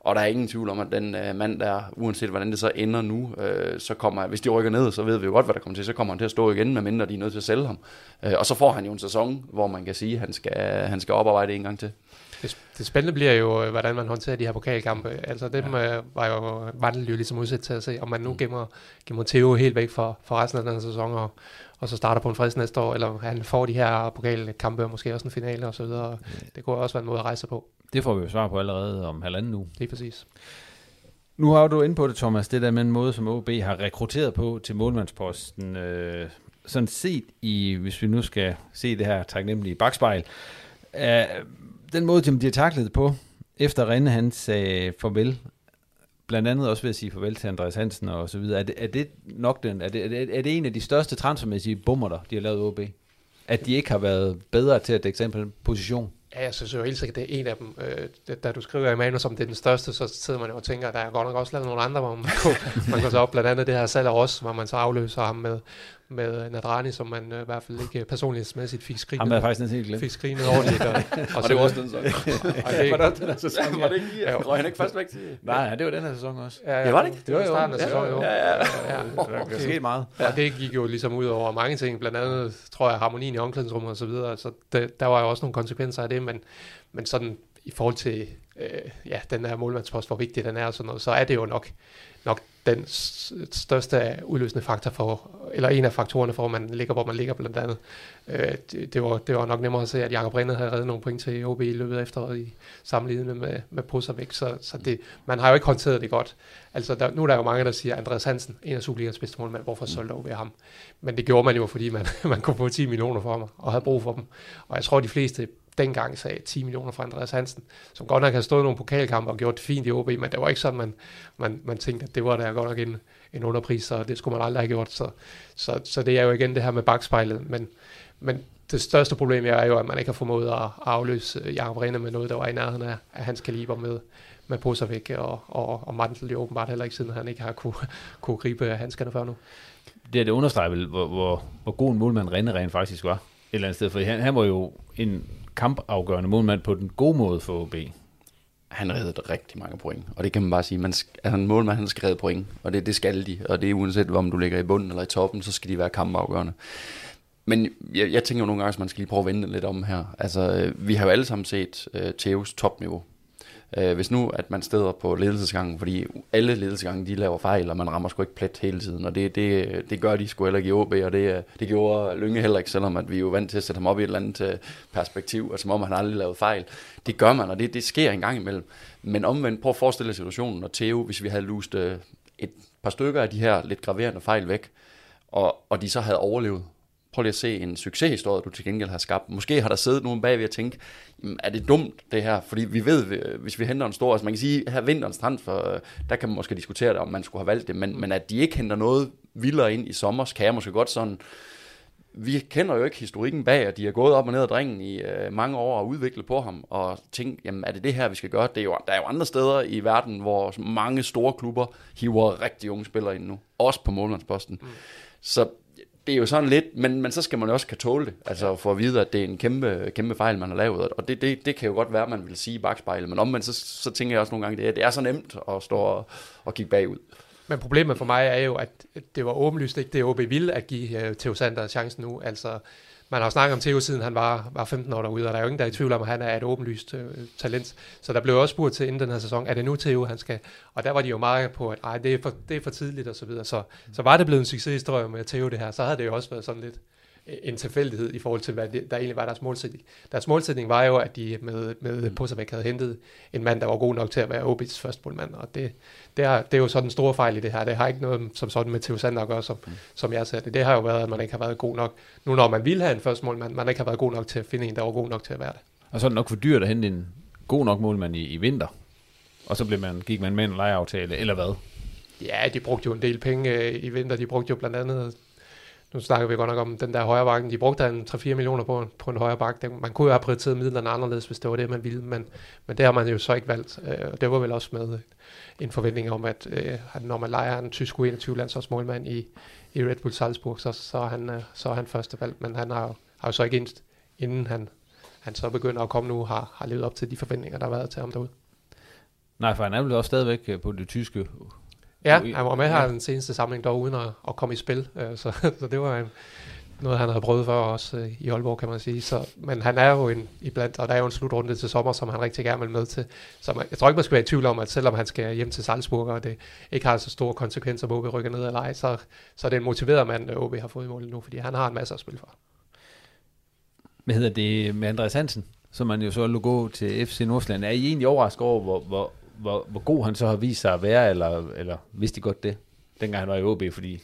Og der er ingen tvivl om, at den øh, mand der, uanset hvordan det så ender nu, øh, så kommer, hvis de rykker ned, så ved vi jo godt, hvad der kommer til. Så kommer han til at stå igen, medmindre de er nødt til at sælge ham. Øh, og så får han jo en sæson, hvor man kan sige, at han skal, han skal oparbejde en gang til.
Det, det spændende bliver jo, øh, hvordan man håndterer de her pokalkampe. Altså dem ja. øh, var jo Vandel jo ligesom udsat til at se, om man nu mm. gemmer, gemmer Theo helt væk fra, fra resten af den sæson, og, og så starter på en frisk næste år, eller han får de her pokalkampe, og måske også en finale og så videre. Ja. Det kunne også være en måde at rejse på.
Det får vi jo svar på allerede om halvanden uge.
Det er præcis.
Nu har du inde på det, Thomas, det der med en måde, som OB har rekrutteret på til målmandsposten. Øh, sådan set i, hvis vi nu skal se det her taknemmelige bagspejl, øh, den måde, som de har taklet på, efter Rinde han sagde farvel, blandt andet også ved at sige farvel til Andreas Hansen og så videre, er det, er det nok den, er det, er det, er det en af de største transfermæssige bummer, der de har lavet OB? At de ikke har været bedre til at dække sig på position?
Ja, jeg synes jo helt sikkert, det er en af dem. Øh, da du skriver i manus om det er den største, så sidder man jo og tænker, at der er godt nok også lavet nogle andre, hvor man kunne, man kunne så op blandt andet det her salg af os, hvor man så afløser ham med, med Nadrani, som man øh, i hvert fald ikke personlighedsmæssigt fik skrinet.
Han er faktisk næsten helt
glemt. Fik skrinet ordentligt. Og,
og, og det var også den sæson. var det den her sæson? Var det ikke lige? Røg han ikke fast væk til?
Nej, det var den her sæson også.
Ja, ja,
det var det ikke?
Det var jo starten af sæsonen, jo.
Ja, ja, ja.
ja. Det skete meget.
Og det gik jo ligesom ud over mange ting, blandt andet, tror jeg, harmonien i omklædningsrummet og så videre. Så det, der var jo også nogle konsekvenser af det, men, men sådan i forhold til øh, ja, den her målmandspost, hvor vigtig den er og sådan noget, så er det jo nok, nok den største udløsende faktor for, eller en af faktorerne for, at man ligger, hvor man ligger blandt andet. Øh, det, det, var, det var nok nemmere at se, at Jakob Rinde havde reddet nogle point til OB i løbet af efteråret i sammenlignet med, med Pusservæk, så, så det, man har jo ikke håndteret det godt. Altså, der, nu er der jo mange, der siger, Andreas Hansen, en af Superligans bedste målmænd, hvorfor solgte OB ham? Men det gjorde man jo, fordi man, man kunne få 10 millioner for ham, og havde brug for dem. Og jeg tror, de fleste dengang sagde 10 millioner fra Andreas Hansen, som godt nok havde stået nogle pokalkampe og gjort det fint i OB, men det var ikke sådan, man, man, man tænkte, at det var der godt nok en, en underpris, så det skulle man aldrig have gjort. Så, så, så det er jo igen det her med bagspejlet, men, men det største problem er jo, at man ikke har formået at afløse Jacob Rene med noget, der var i nærheden af, af hans kaliber med, med Posavæk, og, og, og Martin jo åbenbart heller ikke, siden han ikke har kunne, kunne gribe handskerne før nu.
Det, det understreger vel, hvor, hvor, hvor god en målmand Rene rent faktisk var eller andet sted, for han, han var jo en kampafgørende målmand på den gode måde for OB.
Han reddede rigtig mange point, og det kan man bare sige. Man, altså en målmand, han skal redde point, og det, det skal de, og det er uanset, om du ligger i bunden eller i toppen, så skal de være kampafgørende. Men jeg, jeg tænker jo nogle gange, at man skal lige prøve at vende lidt om her. Altså, øh, vi har jo alle sammen set øh, uh, Theos topniveau. Øh, hvis nu, at man steder på ledelsesgangen, fordi alle ledelsesgangen, de laver fejl, og man rammer sgu ikke plet hele tiden, og det, det, det gør de sgu heller ikke i OB, og det, det gjorde Lynge heller ikke, selvom at vi er jo vant til at sætte ham op i et eller andet øh, perspektiv, og som om han aldrig lavet fejl. Det gør man, og det, det sker en gang imellem. Men omvendt, prøv at forestille dig situationen, og Theo, hvis vi havde lust øh, et par stykker af de her lidt graverende fejl væk, og, og de så havde overlevet, prøv lige at se en succeshistorie, du til gengæld har skabt. Måske har der siddet nogen bagved og tænkt, er det dumt det her? Fordi vi ved, hvis vi henter en stor, altså man kan sige, her vinterens transfer, der kan man måske diskutere det, om man skulle have valgt det, men, men at de ikke henter noget vildere ind i sommer, kan jeg måske godt sådan, vi kender jo ikke historikken bag, at de har gået op og ned ad drengen i øh, mange år og udviklet på ham, og tænkt, jamen er det det her, vi skal gøre? Det er jo, der er jo andre steder i verden, hvor mange store klubber hiver rigtig unge spillere ind nu, også på målmandsposten. Mm. Så det er jo sådan lidt, men, men så skal man jo også kan tåle det, altså for at vide, at det er en kæmpe, kæmpe fejl, man har lavet, og det, det, det kan jo godt være, man vil sige i bagspejlet, men omvendt, så, så tænker jeg også nogle gange, det er, det er så nemt at stå og, og kigge bagud.
Men problemet for mig er jo, at det var åbenlyst ikke det, OB ville at give uh, Theo Sander chancen nu, altså man har snakket om Theo siden han var, var 15 år derude, og der er jo ingen, der er i tvivl om, at han er et åbenlyst øh, talent. Så der blev også spurgt til inden den her sæson, er det nu Theo, han skal? Og der var de jo meget på, at Ej, det, er for, det er for tidligt og så videre. Så, så var det blevet en succeshistorie med Theo det her, så havde det jo også været sådan lidt, en tilfældighed i forhold til, hvad det, der egentlig var deres målsætning. Deres målsætning var jo, at de med, med mm. Posavec havde hentet en mand, der var god nok til at være OB's første målmand, og det, det, er, det er jo sådan en stor fejl i det her. Det har ikke noget som sådan med Theo Sander at gøre, som, mm. som jeg sagde det. Det har jo været, at man ikke har været god nok. Nu når man ville have en første målmand, man ikke har været god nok til at finde en, der var god nok til at være det.
Og så er det nok for dyrt at hente en god nok målmand i, i vinter. Og så blev man, gik man med en lejeaftale, eller hvad?
Ja, de brugte jo en del penge øh, i vinter. De brugte jo blandt andet nu snakker vi godt nok om den der højre bakken. De brugte en 3-4 millioner på, på en højre bakke. Man kunne jo have prioriteret midlerne anderledes, hvis det var det, man ville, men, men det har man jo så ikke valgt. Øh, og det var vel også med øh, en forventning om, at, øh, at når man leger en tysk 21 landsholdsmålmand i, i Red Bull Salzburg, så, så, er han, øh, så er han første valg. Men han har, har jo så ikke indst, inden han, han så begynder at komme nu, har, har levet op til de forventninger, der har været til ham derude.
Nej, for han er vel også stadigvæk øh, på det tyske
Ja, han var med her ja. den seneste samling dog uden at, at komme i spil, øh, så, så det var en, noget, han havde prøvet før også øh, i Aalborg, kan man sige. Så, men han er jo en, iblandt, og der er jo en slutrunde til sommer, som han rigtig gerne vil med til. Så man, jeg tror ikke, man skal være i tvivl om, at selvom han skal hjem til Salzburg, og det ikke har så store konsekvenser, hvor vi rykker ned eller ej, så, så er det en motiveret mand, OB har fået i mål nu, fordi han har en masse at spille for.
Hvad hedder det med Andreas Hansen, som man jo så lå gå til FC Nordsjælland? Er I egentlig overrasket over, hvor, hvor, hvor, hvor god han så har vist sig at være, eller, eller vidste de godt det, dengang han var i OB, fordi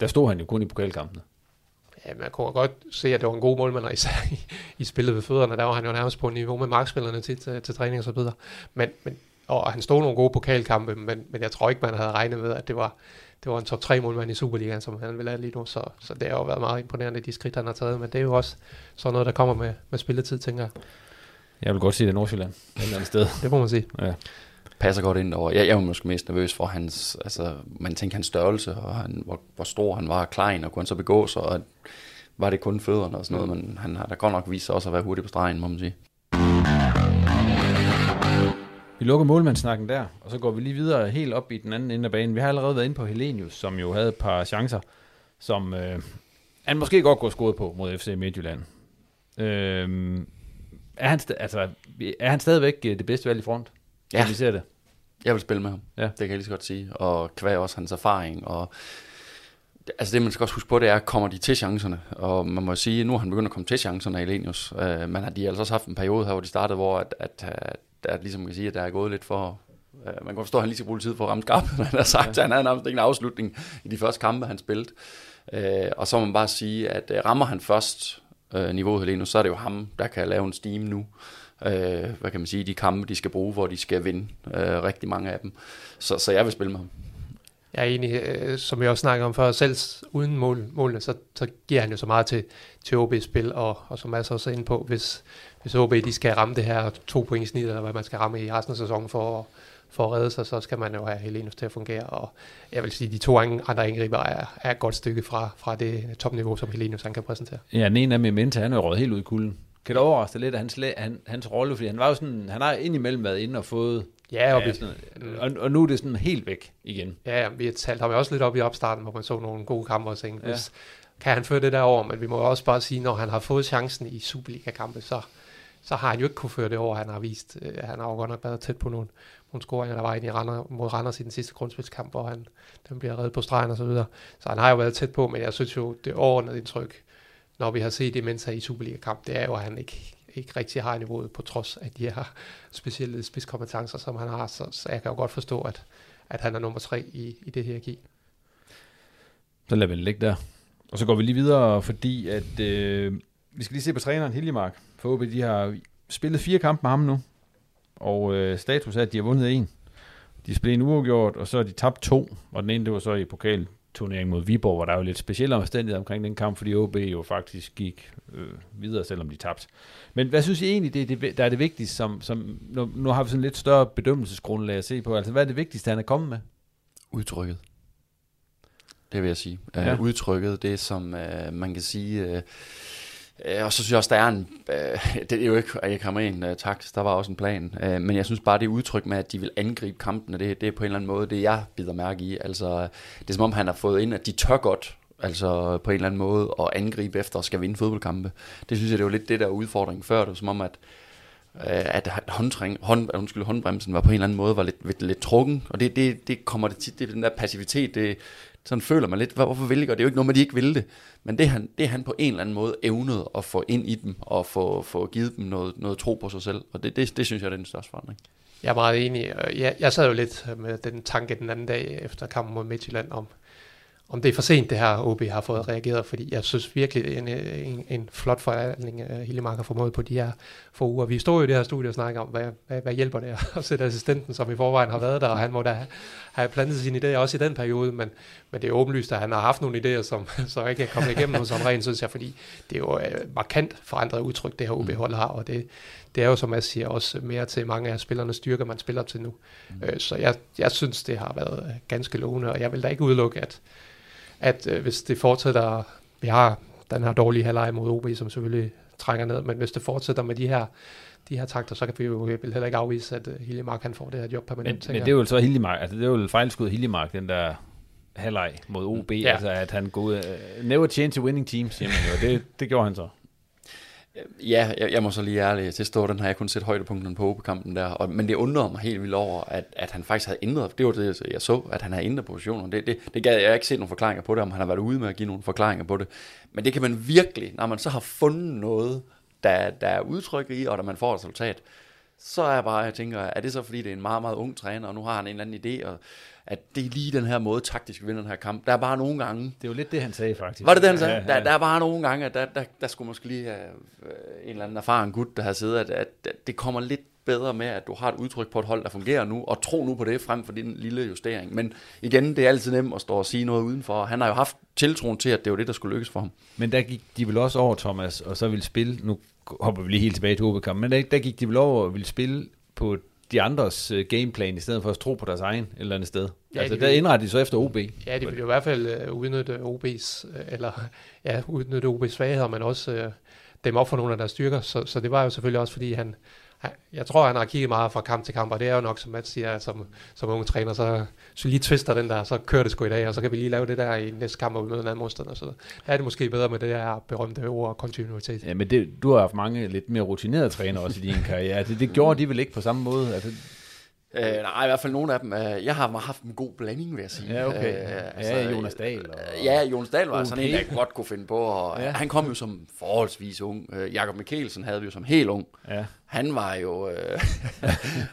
der stod han jo kun i pokalkampene.
Ja, man kunne godt se, at det var en god målmand, især i, i spillet ved fødderne. Der var han jo nærmest på niveau med markspillerne til, til, til træning og så videre. Men, men, og han stod nogle gode pokalkampe, men, men jeg tror ikke, man havde regnet med, at det var, det var en top 3 målmand i Superligaen, som han vil have lige nu. Så, så det har jo været meget imponerende, de skridt, han har taget. Men det er jo også sådan noget, der kommer med, med spilletid, tænker jeg.
Jeg vil godt sige det er Nordsjælland, et eller andet sted.
det må man sige. Ja.
Passer godt ind over. Jeg, jeg var måske mest nervøs for hans, altså man tænker hans størrelse, og han, hvor, hvor stor han var, klein, og kunne han så begå sig, og var det kun fødderne og sådan noget, men han har da godt nok vist sig også at være hurtig på stregen, må man sige.
Vi lukker målmandssnakken der, og så går vi lige videre helt op i den anden ende af banen. Vi har allerede været inde på Helenius, som jo havde et par chancer, som øh, han måske godt kunne scoret på mod FC Midtjylland. Øh, er han, altså, er han stadigvæk øh, det bedste valg i front?
Ja.
Vi ser det.
Jeg vil spille med ham. Ja. Det kan jeg lige så godt sige. Og kvæg også hans erfaring. Og altså det, man skal også huske på, det er, kommer de til chancerne? Og man må sige, nu har han begyndt at komme til chancerne, Elenius. Uh, men har de altså også haft en periode her, hvor de startede, hvor at, at, at, at ligesom man kan sige, at der er gået lidt for... Uh, man kan forstå, at han lige skal bruge tid for at ramme skarpt, han har sagt, ja. han havde nærmest ikke en afslutning i de første kampe, han spillede. Uh, og så må man bare sige, at uh, rammer han først øh, niveauet lige nu, så er det jo ham, der kan lave en steam nu. Øh, hvad kan man sige, de kampe, de skal bruge, hvor de skal vinde øh, rigtig mange af dem. Så, så jeg vil spille med ham.
Jeg er enig, øh, som jeg også snakkede om før, selv uden mål, målene, så, så giver han jo så meget til, til OB's spil, og, og som Mads også er inde på, hvis, hvis OB de skal ramme det her to point i snit, eller hvad man skal ramme i resten af sæsonen for at, for at redde sig, så skal man jo have Helenus til at fungere, og jeg vil sige, de to andre angriber er, er et godt stykke fra, fra det topniveau, som Helenus han kan præsentere.
Ja, den ene af Mementa, han er jo helt ud i kulden. Kan det overraske lidt, at hans, han, hans rolle, fordi han var jo sådan, han har indimellem været inde og fået
Ja, og,
ja, sådan, og, og nu er det sådan helt væk igen.
Ja, ja vi har talt ham også lidt op i opstarten, hvor man så nogle gode kampe og tænkte, ja. kan han føre det der over, men vi må også bare sige, når han har fået chancen i Superliga-kampe, så, så har han jo ikke kunne føre det over, han har vist. Øh, han har jo godt nok været tæt på nogle, nogle scoringer, der var i Randers, mod Randers i den sidste grundspilskamp, hvor han den bliver reddet på stregen og så videre. Så han har jo været tæt på, men jeg synes jo, det overordnede indtryk, når vi har set det, mens han i Superliga-kamp, det er jo, at han ikke ikke rigtig har niveauet, på trods af de her specielle spidskompetencer, som han har. Så, så jeg kan jo godt forstå, at, at han er nummer tre i, i det her hierarki.
Så lader vi det ligge der. Og så går vi lige videre, fordi at øh, vi skal lige se på træneren Hiljemark. For OB, de har spillet fire kampe med ham nu, og øh, status er, at de har vundet en. De spillede en uafgjort, og så har de tabt to, og den ene det var så i pokal turnering mod Viborg, hvor der er jo lidt specielle omstændigheder omkring den kamp, fordi OB jo faktisk gik øh, videre, selvom de tabte. Men hvad synes I egentlig, det det, der er det vigtigste, som, som nu, nu har vi sådan lidt større bedømmelsesgrundlag at se på, altså hvad er det vigtigste, han er kommet med?
Udtrykket. Det vil jeg sige. Ja. Uh, udtrykket, det som uh, man kan sige... Uh, Øh, og så synes jeg også, der er en, øh, det er jo ikke, at jeg kommer ind, øh, tak, der var også en plan, øh, men jeg synes bare, det udtryk med, at de vil angribe kampen, det, det er på en eller anden måde, det jeg bider mærke i, altså, det er som om han har fået ind, at de tør godt altså på en eller anden måde, at angribe efter og skal vinde fodboldkampe. Det synes jeg, det var lidt det der udfordring før, det var som om, at øh, at håndtræng, hånd, undskyld, håndbremsen var på en eller anden måde var lidt, lidt, lidt trukken, og det, det, det kommer det tit, det er den der passivitet, det, sådan føler man lidt, hvorfor vil de gøre det? er jo ikke noget med, de ikke vil det, men det han, det han på en eller anden måde evnet at få ind i dem, og få, få givet dem noget, noget tro på sig selv, og det, det, det synes jeg er den største forandring.
Jeg er meget enig, jeg, jeg sad jo lidt med den tanke den anden dag efter kampen mod Midtjylland om, om det er for sent, det her OB har fået reageret, fordi jeg synes virkelig, en, en, en flot forhandling, uh, Hillemark har formået på de her få uger. Vi står jo i det her studie og snakker om, hvad, hvad, hvad hjælper det at sætte assistenten, som i forvejen har været der, og han må da have plantet sine idéer også i den periode, men, men det er åbenlyst, at han har haft nogle idéer, som så ikke er kommet igennem hos Andrén, synes jeg, fordi det er jo uh, markant forandret udtryk, det her OB-hold har, og det, det er jo, som jeg siger, også mere til mange af spillernes styrker, man spiller til nu. Mm. Uh, så jeg, jeg synes, det har været ganske lovende, og jeg vil da ikke udelukke, at at øh, hvis det fortsætter, vi har den her dårlige halvleg mod OB, som selvfølgelig trækker ned, men hvis det fortsætter med de her de her takter, så kan vi jo heller ikke afvise, at uh, Hiljemark han får det her job permanent.
Men, men det er jo så Hiljemark, altså det er jo fejlskud Hiljemark, den der halvleg mod OB, ja. altså at han går ud, uh, never change to winning teams, siger man jo, det, det gjorde han så.
Ja, jeg, jeg må så lige ærligt til stå, den har jeg kun set højdepunkten på kampen der, og, men det undrer mig helt vildt over, at, at han faktisk havde ændret, det var det, jeg så, at han havde ændret positionen, Det, det, det gad jeg ikke se nogle forklaringer på det, om han har været ude med at give nogle forklaringer på det. Men det kan man virkelig, når man så har fundet noget, der, der er udtryk i, og når man får et resultat, så er jeg bare, jeg tænker, er det så fordi, det er en meget, meget ung træner, og nu har han en eller anden idé, og at det er lige den her måde taktisk vinder den her kamp. Der er bare nogle gange...
Det er jo lidt det, han sagde faktisk.
Var det det, han sagde? Ja, ja. Der, der er bare nogle gange, at der, der, der skulle måske lige have øh, en eller anden erfaren gut, der har siddet, at, at, det kommer lidt bedre med, at du har et udtryk på et hold, der fungerer nu, og tro nu på det frem for din lille justering. Men igen, det er altid nemt at stå og sige noget udenfor. Han har jo haft tiltroen til, at det var det, der skulle lykkes for ham.
Men der gik de vel også over, Thomas, og så ville spille, nu hopper vi lige helt tilbage til OB-kampen, men der, der gik de vel over og ville spille på de andres uh, gameplan, i stedet for at tro på deres egen et eller andet sted. Ja, altså, de der indretter de så efter OB.
Ja, de vil jo i hvert fald uh, udnytte OB's, uh, eller ja, udnytte OB's svagheder, men også uh, dem op for nogle af deres styrker. Så, så det var jo selvfølgelig også, fordi han, jeg tror, han har kigget meget fra kamp til kamp, og det er jo nok, som Mads siger, som, som unge træner, så, så lige twister den der, så kører det sgu i dag, og så kan vi lige lave det der i næste kamp, og vi møder en anden modstander. Så der er det måske bedre med det der berømte ord kontinuitet.
Ja, men det, du har haft mange lidt mere rutinerede træner også i din karriere. Det, det gjorde de vel ikke på samme måde? Altså,
Øh, nej, i hvert fald nogle af dem. Øh, jeg har haft en god blanding, vil jeg sige.
Ja, okay. Øh, altså, ja, Jonas Dahl. Og...
Ja, Jonas Dahl var okay. sådan en, jeg godt kunne finde på. Og, ja. Han kom jo som forholdsvis ung. Øh, Jakob Mikkelsen havde vi jo som helt ung. Ja. Han var jo... Øh,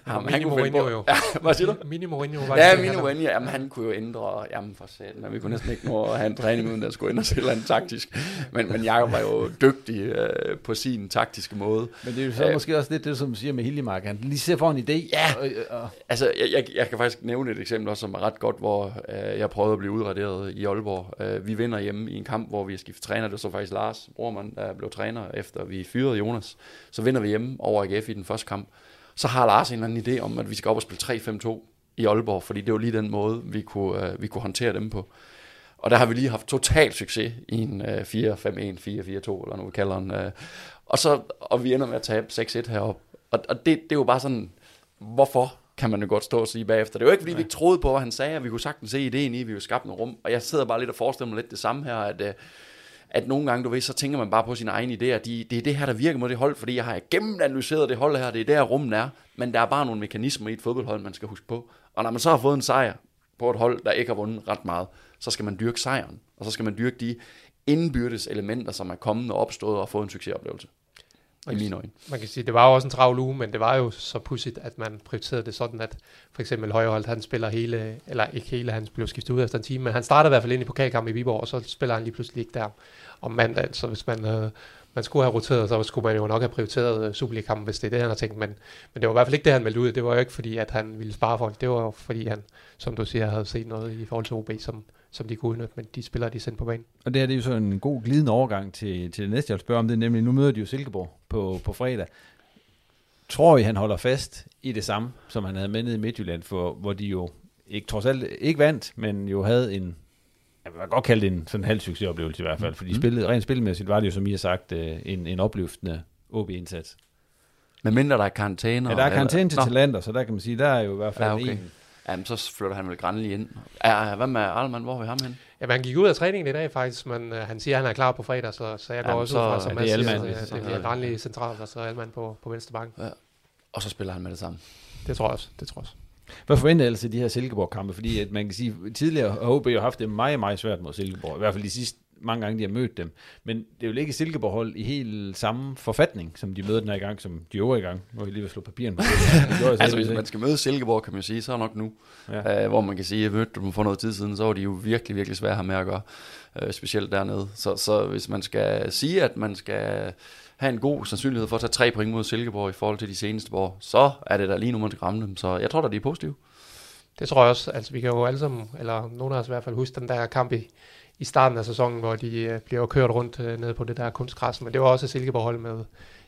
ham, han kunne på. Jo.
Ja, hvad siger du?
Mini Mourinho var
Ja, Mini Mourinho, jamen han kunne jo ændre... Jamen for satan, vi kunne næsten ikke nå at have en træning uden at skulle ændre sig eller andet taktisk. Men, men Jakob var jo dygtig øh, på sin taktiske måde.
Men det er jo så øh, måske også lidt det, som du siger med Hiljemark. Han lige ser for en idé.
Ja, og, og, Altså, jeg, jeg, jeg kan faktisk nævne et eksempel også, som er ret godt, hvor øh, jeg prøvede at blive udraderet i Aalborg. Øh, vi vinder hjemme i en kamp, hvor vi har skiftet træner. Det var så faktisk Lars Brormann, der blev træner, efter vi fyrede Jonas. Så vinder vi hjemme over AGF i den første kamp. Så har Lars en eller anden idé om, at vi skal op og spille 3-5-2 i Aalborg, fordi det var lige den måde, vi kunne, øh, vi kunne håndtere dem på. Og der har vi lige haft total succes i en øh, 4-5-1, 4-4-2, eller noget vi kalder den. Øh. Og, så, og vi ender med at tabe 6-1 heroppe. Og, og det, det er jo bare sådan, hvorfor kan man jo godt stå og sige bagefter. Det er jo ikke, fordi vi ikke troede på, hvad han sagde, og vi kunne sagtens se ideen i, vi ville skabe noget rum. Og jeg sidder bare lidt og forestiller mig lidt det samme her, at, øh, at nogle gange, du ved, så tænker man bare på sine egne idéer. De, det er det her, der virker mod det hold, fordi jeg har gennemanalyseret det hold her, det er der rummen er. Men der er bare nogle mekanismer i et fodboldhold, man skal huske på. Og når man så har fået en sejr på et hold, der ikke har vundet ret meget, så skal man dyrke sejren. Og så skal man dyrke de indbyrdes elementer, som er kommet og opstået og fået en succesoplevelse. I mine øjne.
Man kan sige, det var jo også en travl uge, men det var jo så pudsigt, at man prioriterede det sådan, at for eksempel Højholdt, han spiller hele, eller ikke hele, han blev skiftet ud efter en time, men han startede i hvert fald ind i pokalkamp i Viborg, og så spiller han lige pludselig ikke der om mandag. Så hvis man, øh, man skulle have roteret, så skulle man jo nok have prioriteret øh, Superliga-kampen, hvis det er det, han har tænkt. Men, men det var i hvert fald ikke det, han meldte ud. Det var jo ikke fordi, at han ville spare folk. Det var jo fordi, han, som du siger, havde set noget i forhold til OB, som, som de kunne udnytte, men de spiller de sendt på banen.
Og det her det er jo så en god glidende overgang til, til det næste, jeg vil spørge om. Det er nemlig, nu møder de jo Silkeborg på, på fredag. Tror I, han holder fast i det samme, som han havde med nede i Midtjylland, for, hvor de jo ikke, trods alt ikke vandt, men jo havde en, jeg vil godt kalde det en sådan halv succesoplevelse i hvert fald, for de spillede, rent spilmæssigt var det jo, som I har sagt, øh, en, en opløftende OB-indsats.
Men mindre der er karantæne.
Ja, der er karantæne til talenter, så der kan man sige, der er jo i hvert fald
Ja, okay.
en.
Jamen, så flytter han vel Granli ind. Ja, hvad med Arlemann? Hvor er vi ham hen?
Ja, han gik ud af træningen i dag faktisk, men uh, han siger, at han er klar på fredag, så, så jeg går
Jamen,
også
så
ud fra, som
er
Mads
det
siger,
Alman,
at
hvis-
det bliver Granli centralt, og så Alman på, på venstre bank.
Og så spiller han med det samme.
Det tror jeg også. Det tror jeg også.
Hvad forventer ellers til de her Silkeborg-kampe? Fordi at man kan sige, tidligere har OB jo haft det meget, meget svært mod Silkeborg. I hvert fald de sidste mange gange, de har mødt dem. Men det er jo ikke Silkeborg-hold i helt samme forfatning, som de møder den her gang, som de øvrige gang. Nu jeg lige ved slå papirerne på. Det jeg
Altså, hvis man skal møde Silkeborg, kan man sige, så er nok nu.
Ja.
Uh, hvor man kan sige, at mødte dem for noget tid siden, så var de jo virkelig, virkelig svære at have med at gøre. Uh, specielt dernede. Så, så hvis man skal sige, at man skal have en god sandsynlighed for at tage tre point mod Silkeborg i forhold til de seneste år, så er det da lige nu, man skal ramme dem. Så jeg tror da, de er positive.
Det tror jeg også. Altså, vi kan jo alle sammen, eller nogen af os i hvert fald, huske den der kamp i, i starten af sæsonen, hvor de øh, bliver kørt rundt øh, nede på det der kunstgræs. Men det var også et Silkeborg-hold med,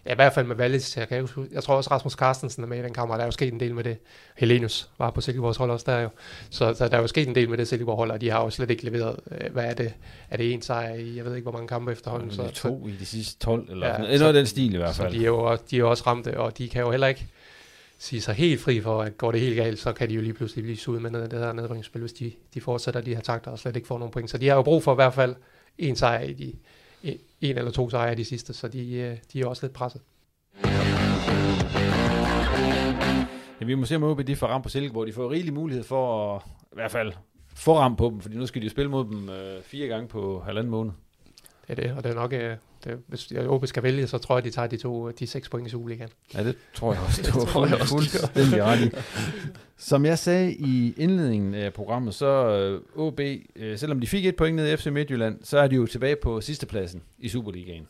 ja, i hvert fald med Wallis. Jeg, kan huske, jeg tror også, Rasmus Carstensen er med i den kamp, og der er jo sket en del med det. Helenius var på Silkeborgs hold også der jo. Så, så der er jo sket en del med det Silkeborg-hold, og de har jo slet ikke leveret, øh, hvad er det? Er det en sejr i, jeg ved ikke, hvor mange kampe efterhånden.
Så,
Så, så,
to i de sidste 12, eller
Ja,
ja, noget.
så-
af den stil i hvert
så
fald.
de er, jo også, de er jo også ramte, og de kan jo heller ikke sige sig helt fri for, at går det helt galt, så kan de jo lige pludselig blive suget med noget af det her nedrykningsspil, hvis de, de fortsætter de her takter og slet ikke får nogen point. Så de har jo brug for i hvert fald en sejr i de, en, eller to sejre i de sidste, så de, øh, de er også lidt presset.
Ja, vi må se, om OB de får ramt på Silkeborg. De får rigelig mulighed for at i hvert fald få ramt på dem, fordi nu skal de jo spille mod dem øh, fire gange på halvanden måned.
Det er det, og det er nok, øh, det, hvis OB skal vælge, så tror jeg, de tager de to, de seks point i Superligaen.
Ja, det tror jeg også. Det var
tror jeg også,
fuldstændig ret i. Som jeg sagde i indledningen af programmet, så øh, OB, øh, selvom de fik et point ned i FC Midtjylland, så er de jo tilbage på sidstepladsen i Superligaen.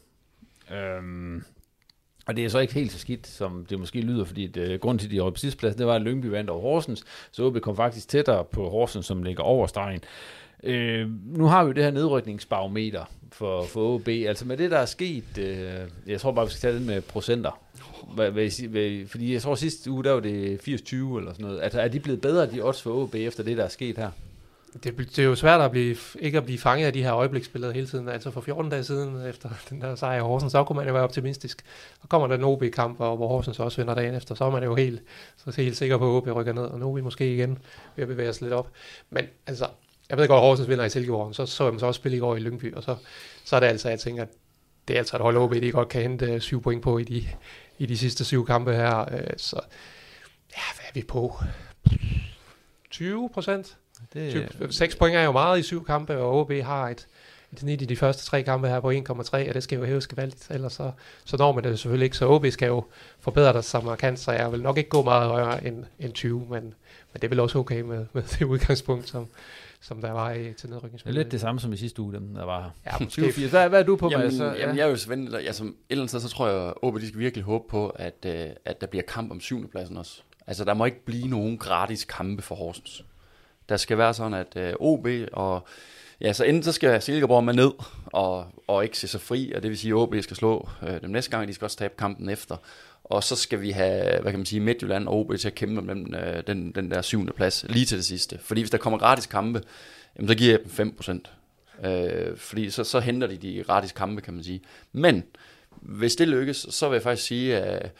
Øhm, og det er så ikke helt så skidt, som det måske lyder, fordi det, øh, grunden til, at de er på sidstepladsen, det var, at Lyngby vandt over Horsens, så OB kom faktisk tættere på Horsens, som ligger over stregen. Øh, nu har vi jo det her nedrykningsbarometer for, for OB. Altså med det, der er sket, øh, jeg tror bare, vi skal tage det med procenter. Hvad, hvad, hvad, fordi jeg tror sidste uge, der var det 80-20 eller sådan noget. Altså er de blevet bedre, de odds for OB, efter det, der er sket her?
Det, det er jo svært at blive, ikke at blive fanget af de her øjebliksbilleder hele tiden. Altså for 14 dage siden, efter den der sejr i Horsens, så kunne man jo være optimistisk. Så kommer der en OB-kamp, hvor, hvor Horsens også vinder dagen efter, så er man jo helt, så er helt sikker på, at OB rykker ned, og nu er vi måske igen ved at bevæge os lidt op. Men altså, jeg ved godt, at Horsens vinder i Silkeborg, så så jeg dem så også spille i går i Lyngby, og så, så er det altså, jeg tænker, at det er altså et hold OB, de godt kan hente øh, syv point på i de, i de sidste syv kampe her. Øh, så ja, hvad er vi på? 20 procent?
Det,
6 point er jo meget i syv kampe, og OB har et, et snit i de første tre kampe her på 1,3, og det skal jo hæves gevaldigt, ellers så, så når man det selvfølgelig ikke. Så OB skal jo forbedre sig så markant, så jeg vil nok ikke gå meget højere end, end 20, men, men det er vel også okay med, med det udgangspunkt, som, som der var i, til
det er
nedrykningsspillet.
lidt det samme som i sidste uge, dem der var her.
Ja, måske.
20-80. Hvad, hvad er du på,
Jamen,
Mads? Så-
jamen, jeg er jo Svend, altså, et eller andet sted, så tror jeg, at OB, de skal virkelig håbe på, at, øh, at der bliver kamp om syvendepladsen også. Altså, der må ikke blive nogen gratis kampe for Horsens. Der skal være sådan, at øh, OB og... Ja, så enten så skal Silkeborg med ned og, og ikke se sig fri, og det vil sige, at OB skal slå øh, dem næste gang, de skal også tabe kampen efter. Og så skal vi have, hvad kan man sige, Midtjylland og OB til at kæmpe med den, øh, den, den der syvende plads lige til det sidste. Fordi hvis der kommer gratis kampe, jamen, så giver jeg dem 5%. Øh, fordi så, så henter de de gratis kampe, kan man sige. Men hvis det lykkes, så vil jeg faktisk sige, at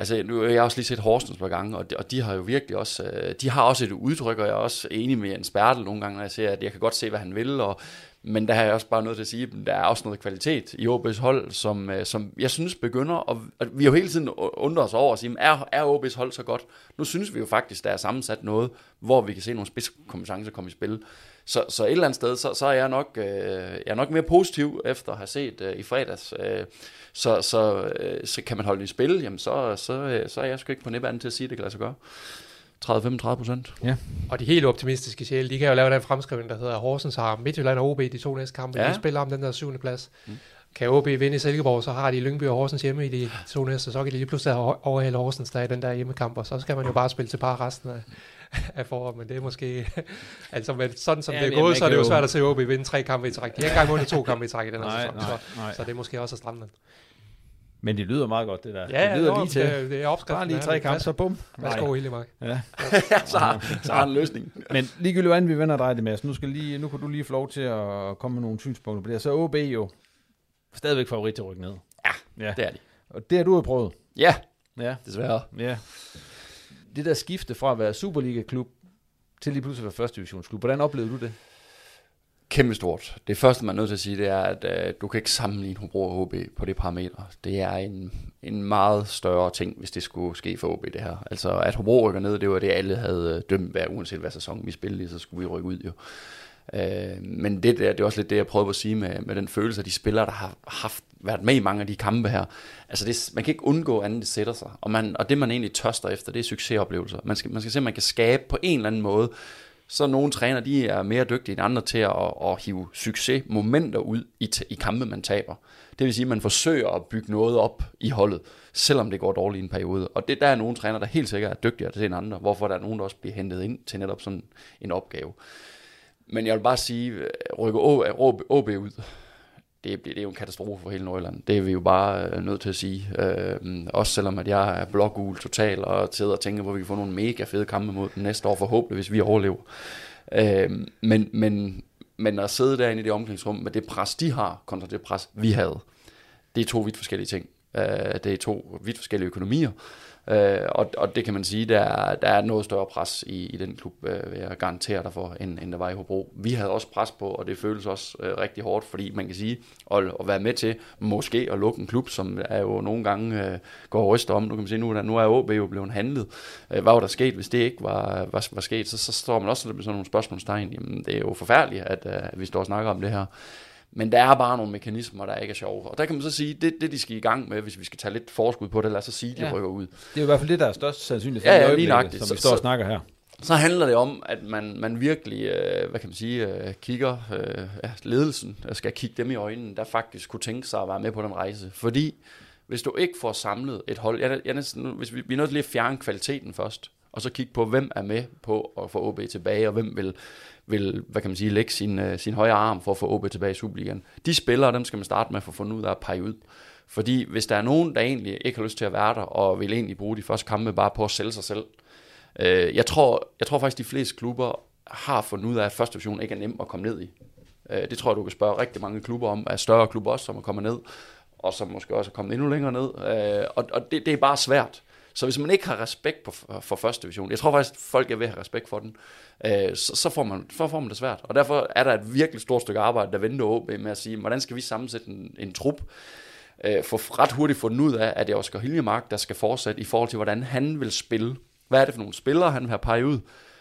Altså, nu har jeg også lige set Horsens på gange, og de, og de har jo virkelig også, øh, de har også et udtryk, og jeg er også enig med Jens Bertel nogle gange, når jeg ser, at jeg kan godt se, hvad han vil, og, men der har jeg også bare noget til at sige, at der er også noget kvalitet i OB's hold, som, øh, som jeg synes begynder, og, og vi har jo hele tiden undret os over at sige, er, er OB's hold så godt? Nu synes vi jo faktisk, der er sammensat noget, hvor vi kan se nogle spidskompetencer komme i spil. Så, så et eller andet sted, så, så er jeg nok, øh, jeg er nok mere positiv efter at have set øh, i fredags. Øh, så, så, øh, så kan man holde i spil, jamen så, så, øh, så er jeg sgu ikke på nippanden til at sige, at det kan lade sig gøre. 30-35 procent.
Ja. Og de helt optimistiske sjæle, de kan jo lave den fremskrivning, der hedder Horsens har Midtjylland og OB de to næste kampe. Ja. De spiller om den der syvende plads. Mm. Kan OB vinde i Silkeborg, så har de Lyngby og Horsens hjemme i de to næste, så kan de lige pludselig overhale Horsens der i den der hjemmekamp, og så skal man jo bare spille til par resten af, af foråret, men det er måske... altså, men sådan som ja, det er gået, så er det jo svært at se OB vinde tre kampe i træk. De har ikke engang vundet to kampe i træk i den her nej, sæson, nej, så, nej. så det er måske også at stramme den.
Men det lyder meget godt, det der.
Ja,
det lyder
lige til. Det, det er opskriften.
Bare lige tre kampe, så bum.
Værsgo, Hildemark.
Ja. så, har, så har en løsning.
Men ligegyldigt, hvordan vi vender dig det, Mads. Nu, skal lige, nu kan du lige få lov til at komme med nogle synspunkter på det. Så OB jo stadigvæk favorit til at rykke ned.
Ja, ja, det er de.
Og det har du jo prøvet.
Ja, ja. desværre.
Ja. Det der skifte fra at være Superliga-klub til lige pludselig at være første divisionsklub, hvordan oplevede du det?
kæmpe stort. Det første, man er nødt til at sige, det er, at øh, du kan ikke sammenligne Hobro og HB på det parametre. Det er en, en meget større ting, hvis det skulle ske for HB, det her. Altså, at Hobro rykker ned, det var det, alle havde øh, dømt hver, uanset hvad sæson vi spillede så skulle vi rykke ud jo. Øh, men det der, det er også lidt det, jeg prøvede at sige med, med den følelse af de spillere, der har haft, været med i mange af de kampe her. Altså, det, man kan ikke undgå andet, det sætter sig. Og, man, og det, man egentlig tørster efter, det er succesoplevelser. Man skal, man skal se, at man kan skabe på en eller anden måde så nogle træner, de er mere dygtige end andre til at, at hive succesmomenter ud i, i kampe, man taber. Det vil sige, at man forsøger at bygge noget op i holdet, selvom det går dårligt i en periode. Og det, der er nogle træner, der helt sikkert er dygtigere til end andre, hvorfor der er nogen, der også bliver hentet ind til netop sådan en opgave. Men jeg vil bare sige, øh, rykke OB ud, det, det er jo en katastrofe for hele Nordjylland. Det er vi jo bare øh, nødt til at sige. Øh, også selvom at jeg er blågul total og sidder og tænker, hvor vi kan få nogle mega fede kampe mod den næste år, forhåbentlig, hvis vi overlever. Øh, men, men, men at sidde derinde i det omklædningsrum med det pres, de har, kontra det pres, vi havde, det er to vidt forskellige ting. Øh, det er to vidt forskellige økonomier. Øh, Øh, og, og det kan man sige, der der er noget større pres i, i den klub, øh, vil jeg garantere dig for, end, end der var i Hobro. Vi havde også pres på, og det føles også øh, rigtig hårdt, fordi man kan sige, at, at være med til måske at lukke en klub, som er jo nogle gange øh, går og ryster om. Nu kan man sige, nu, nu er OB jo blevet handlet. Øh, hvad var der sket, hvis det ikke var, var, var sket? Så, så står man også med sådan nogle spørgsmålstegn. Jamen, det er jo forfærdeligt, at, øh, at vi står og snakker om det her. Men der er bare nogle mekanismer, der ikke er sjove. Og der kan man så sige, det, det de skal i gang med, hvis vi skal tage lidt forskud på det, lad os så sige, de ja. rykker ud.
Det er i hvert fald det, der er størst sandsynligt
for ja, ja, lige nøjagtigt.
som vi står og snakker her.
Så handler det om, at man, man virkelig, øh, hvad kan man sige, øh, kigger, øh, ja, ledelsen skal kigge dem i øjnene, der faktisk kunne tænke sig at være med på den rejse. Fordi hvis du ikke får samlet et hold, jeg, jeg næsten, hvis vi, vi er nødt til at fjerne kvaliteten først, og så kigge på, hvem er med på at få OB tilbage, og hvem vil vil, hvad kan man sige, lægge sin, øh, sin højre arm for at få OB tilbage i Superligaen. De spillere, dem skal man starte med at få fundet ud af at pege ud. Fordi hvis der er nogen, der egentlig ikke har lyst til at være der, og vil egentlig bruge de første kampe bare på at sælge sig selv, øh, jeg, tror, jeg tror faktisk, de fleste klubber har fundet ud af, at første division ikke er nem at komme ned i. Øh, det tror jeg, du kan spørge rigtig mange klubber om, af større klubber også, som er kommet ned, og som måske også er kommet endnu længere ned. Øh, og og det, det er bare svært. Så hvis man ikke har respekt på, for første division, jeg tror faktisk, folk er ved at have respekt for den, øh, så, så, får man, så får man det svært. Og derfor er der et virkelig stort stykke arbejde, der venter OB med at sige, hvordan skal vi sammensætte en, en trup, øh, for ret hurtigt fundet ud af, at det er Oscar Hiljemark, der skal fortsætte i forhold til, hvordan han vil spille. Hvad er det for nogle spillere, han vil have peget ud?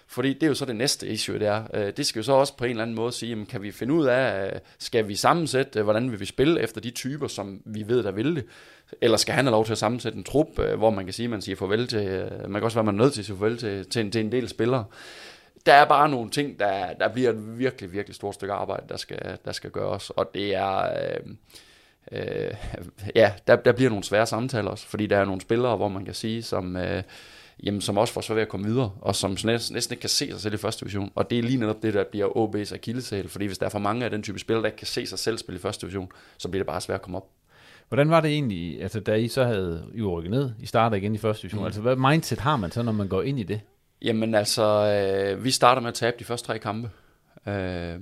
Fordi det er jo så det næste issue, det er. Øh, det skal jo så også på en eller anden måde sige, jamen, kan vi finde ud af, øh, skal vi sammensætte, øh, hvordan vil vi spille efter de typer, som vi ved, der vil det? Eller skal han have lov til at sammensætte en trup, øh, hvor man kan sige, at man siger farvel til, øh, man kan også være, man er nødt til at sige farvel til, til, en, til en del spillere. Der er bare nogle ting, der, der bliver et virkelig, virkelig stort stykke arbejde, der skal, der skal gøres, og det er... Øh, øh, ja, der, der bliver nogle svære samtaler også, fordi der er nogle spillere, hvor man kan sige, som... Øh, jamen, som også får svært ved at komme videre, og som næsten, næsten ikke kan se sig selv i første division. Og det er lige netop det, der bliver OB's akilleshæl, fordi hvis der er for mange af den type spillere, der ikke kan se sig selv spille i første division, så bliver det bare svært at komme op.
Hvordan var det egentlig, altså da I så havde I rykket ned, I starter igen i første division, mm. altså hvad mindset har man så, når man går ind i det?
Jamen altså, øh, vi starter med at tabe de første tre kampe, øh,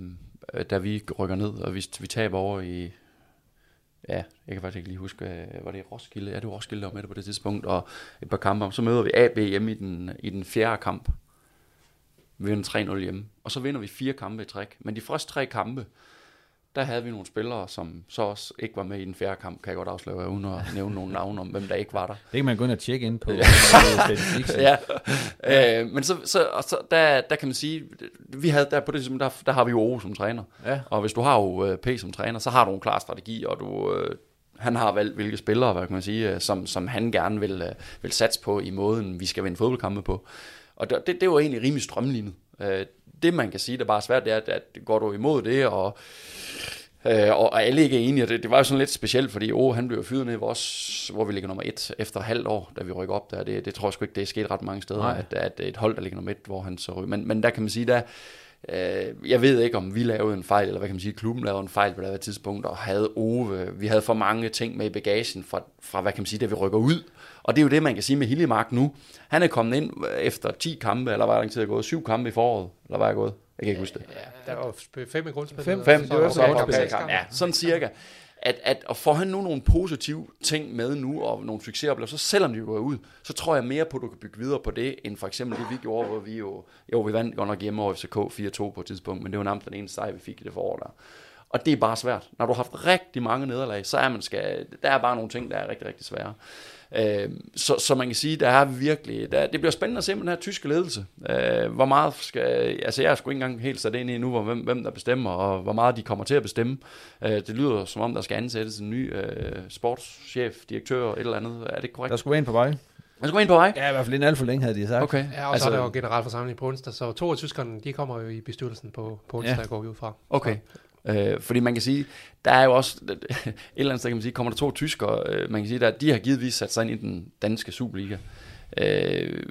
da vi rykker ned, og vi, vi taber over i, ja, jeg kan faktisk ikke lige huske, øh, var det Roskilde? Ja, det var Roskilde, der var med det på det tidspunkt, og et par kampe om. Så møder vi AB hjemme i den, i den fjerde kamp. Vi vinder 3-0 hjemme, og så vinder vi fire kampe i træk. Men de første tre kampe, der havde vi nogle spillere, som så også ikke var med i den fjerde kamp, kan jeg godt afsløre, uden at nævne nogle navne om, hvem der ikke var der.
Det kan man gå ind og tjekke ind på.
ja, øh, men så, så, og så der, der kan man sige, vi havde der på det der, der har vi jo Ove som træner. Ja. Og hvis du har jo øh, P som træner, så har du en klar strategi, og du, øh, han har valgt, hvilke spillere, hvad kan man sige, øh, som, som han gerne vil, øh, vil satse på i måden, vi skal vinde fodboldkampe på. Og det, det var egentlig rimelig strømlignet. Det man kan sige, der bare er svært, det er, at, at går du imod det, og Øh, og alle ikke er enige, det, det var jo sådan lidt specielt, fordi oh, han blev fyret ned i vores, hvor vi ligger nummer et efter halvt år, da vi rykker op der. Det, det tror jeg sgu ikke, det er sket ret mange steder, at, at, et hold, der ligger nummer et, hvor han så rykker. Men, men der kan man sige, der, øh, jeg ved ikke, om vi lavede en fejl, eller hvad kan man sige, klubben lavede en fejl på det tidspunkt, og havde Ove, vi havde for mange ting med i bagagen fra, fra hvad kan man sige, da vi rykker ud. Og det er jo det, man kan sige med Hiljemark nu. Han er kommet ind efter 10 kampe, eller var der tid er gået? 7 kampe i foråret, eller var jeg gået? Jeg kan ikke huske det.
Ja, der var fem i grundspillet.
Fem, fem det var så Ja, sådan cirka. At, at, og får han nu nogle positive ting med nu, og nogle succesoplevelser, selvom de går ud, så tror jeg mere på, at du kan bygge videre på det, end for eksempel det, vi gjorde, hvor vi jo, jo vi vandt godt nok hjemme over FCK 4-2 på et tidspunkt, men det var nærmest den eneste sejr, vi fik i det forår der. Og det er bare svært. Når du har haft rigtig mange nederlag, så er man skal, der er bare nogle ting, der er rigtig, rigtig svære. Øh, så, så man kan sige, der er virkelig, der, det bliver spændende at se med den her tyske ledelse. Øh, hvor meget skal, altså jeg er sgu ikke engang helt sat ind i nu, hvor, hvem, hvem der bestemmer, og hvor meget de kommer til at bestemme. Øh, det lyder som om, der skal ansættes en ny øh, sportschef, direktør eller et eller andet. Er det korrekt?
Der skulle være en på vej.
Jeg skulle ind på vej?
Ja, i hvert fald en alt for længe, havde de sagt.
Okay.
Ja, og altså, så er der jo generalforsamling på onsdag, så to af tyskerne, de kommer jo i bestyrelsen på, på onsdag, ja. går vi ud fra.
Okay. Øh, fordi man kan sige, der er jo også, et eller andet sted kan man sige, kommer der to tyskere, øh, man kan sige, der, de har givetvis sat sig ind i den danske Superliga. Øh,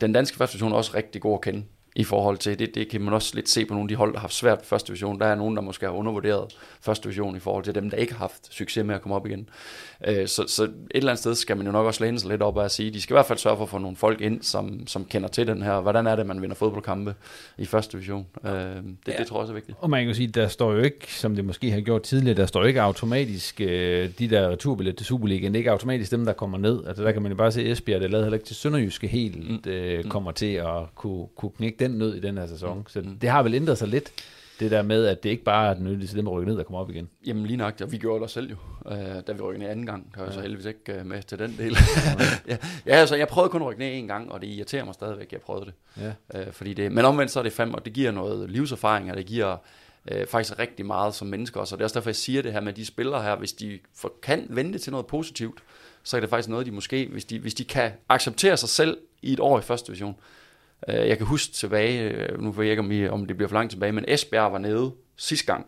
den danske første division er også rigtig god at kende i forhold til det. Det kan man også lidt se på nogle af de hold, der har haft svært på første division. Der er nogen, der måske har undervurderet første division i forhold til dem, der ikke har haft succes med at komme op igen. Øh, så, så et eller andet sted skal man jo nok også læne sig lidt op og sige, de skal i hvert fald sørge for at få nogle folk ind, som, som kender til den her. Hvordan er det, man vinder fodboldkampe i første division? Øh, det, ja. det tror jeg også er vigtigt.
Og man kan sige, der står jo ikke, som det måske har gjort tidligere, der står jo ikke automatisk øh, de der returbillet til Superligaen. Det er ikke automatisk dem, der kommer ned. Altså der kan man jo bare se, Esbjerg, det lavet heller ikke til Sønderjyske helt, mm. øh, kommer til at kunne, kunne knække den nød i den her sæson. Mm. Så mm. det har vel ændret sig lidt det der med, at det ikke bare er den nyttige til dem at rykke ned og komme op igen.
Jamen lige nok, og vi gjorde det selv jo, øh, da vi rykkede ned anden gang. Der var ja. så heldigvis ikke øh, med til den del. ja, ja, altså jeg prøvede kun at rykke ned en gang, og det irriterer mig stadigvæk, at jeg prøvede det. Ja. Øh, fordi det men omvendt så er det fandme, og det giver noget livserfaring, og det giver øh, faktisk rigtig meget som mennesker også. Og det er også derfor, jeg siger det her med de spillere her, hvis de for, kan vende det til noget positivt, så er det faktisk noget, de måske, hvis de, hvis de kan acceptere sig selv i et år i første division, jeg kan huske tilbage, øh, nu ved jeg ikke, om, det bliver for langt tilbage, men Esbjerg var nede sidste gang.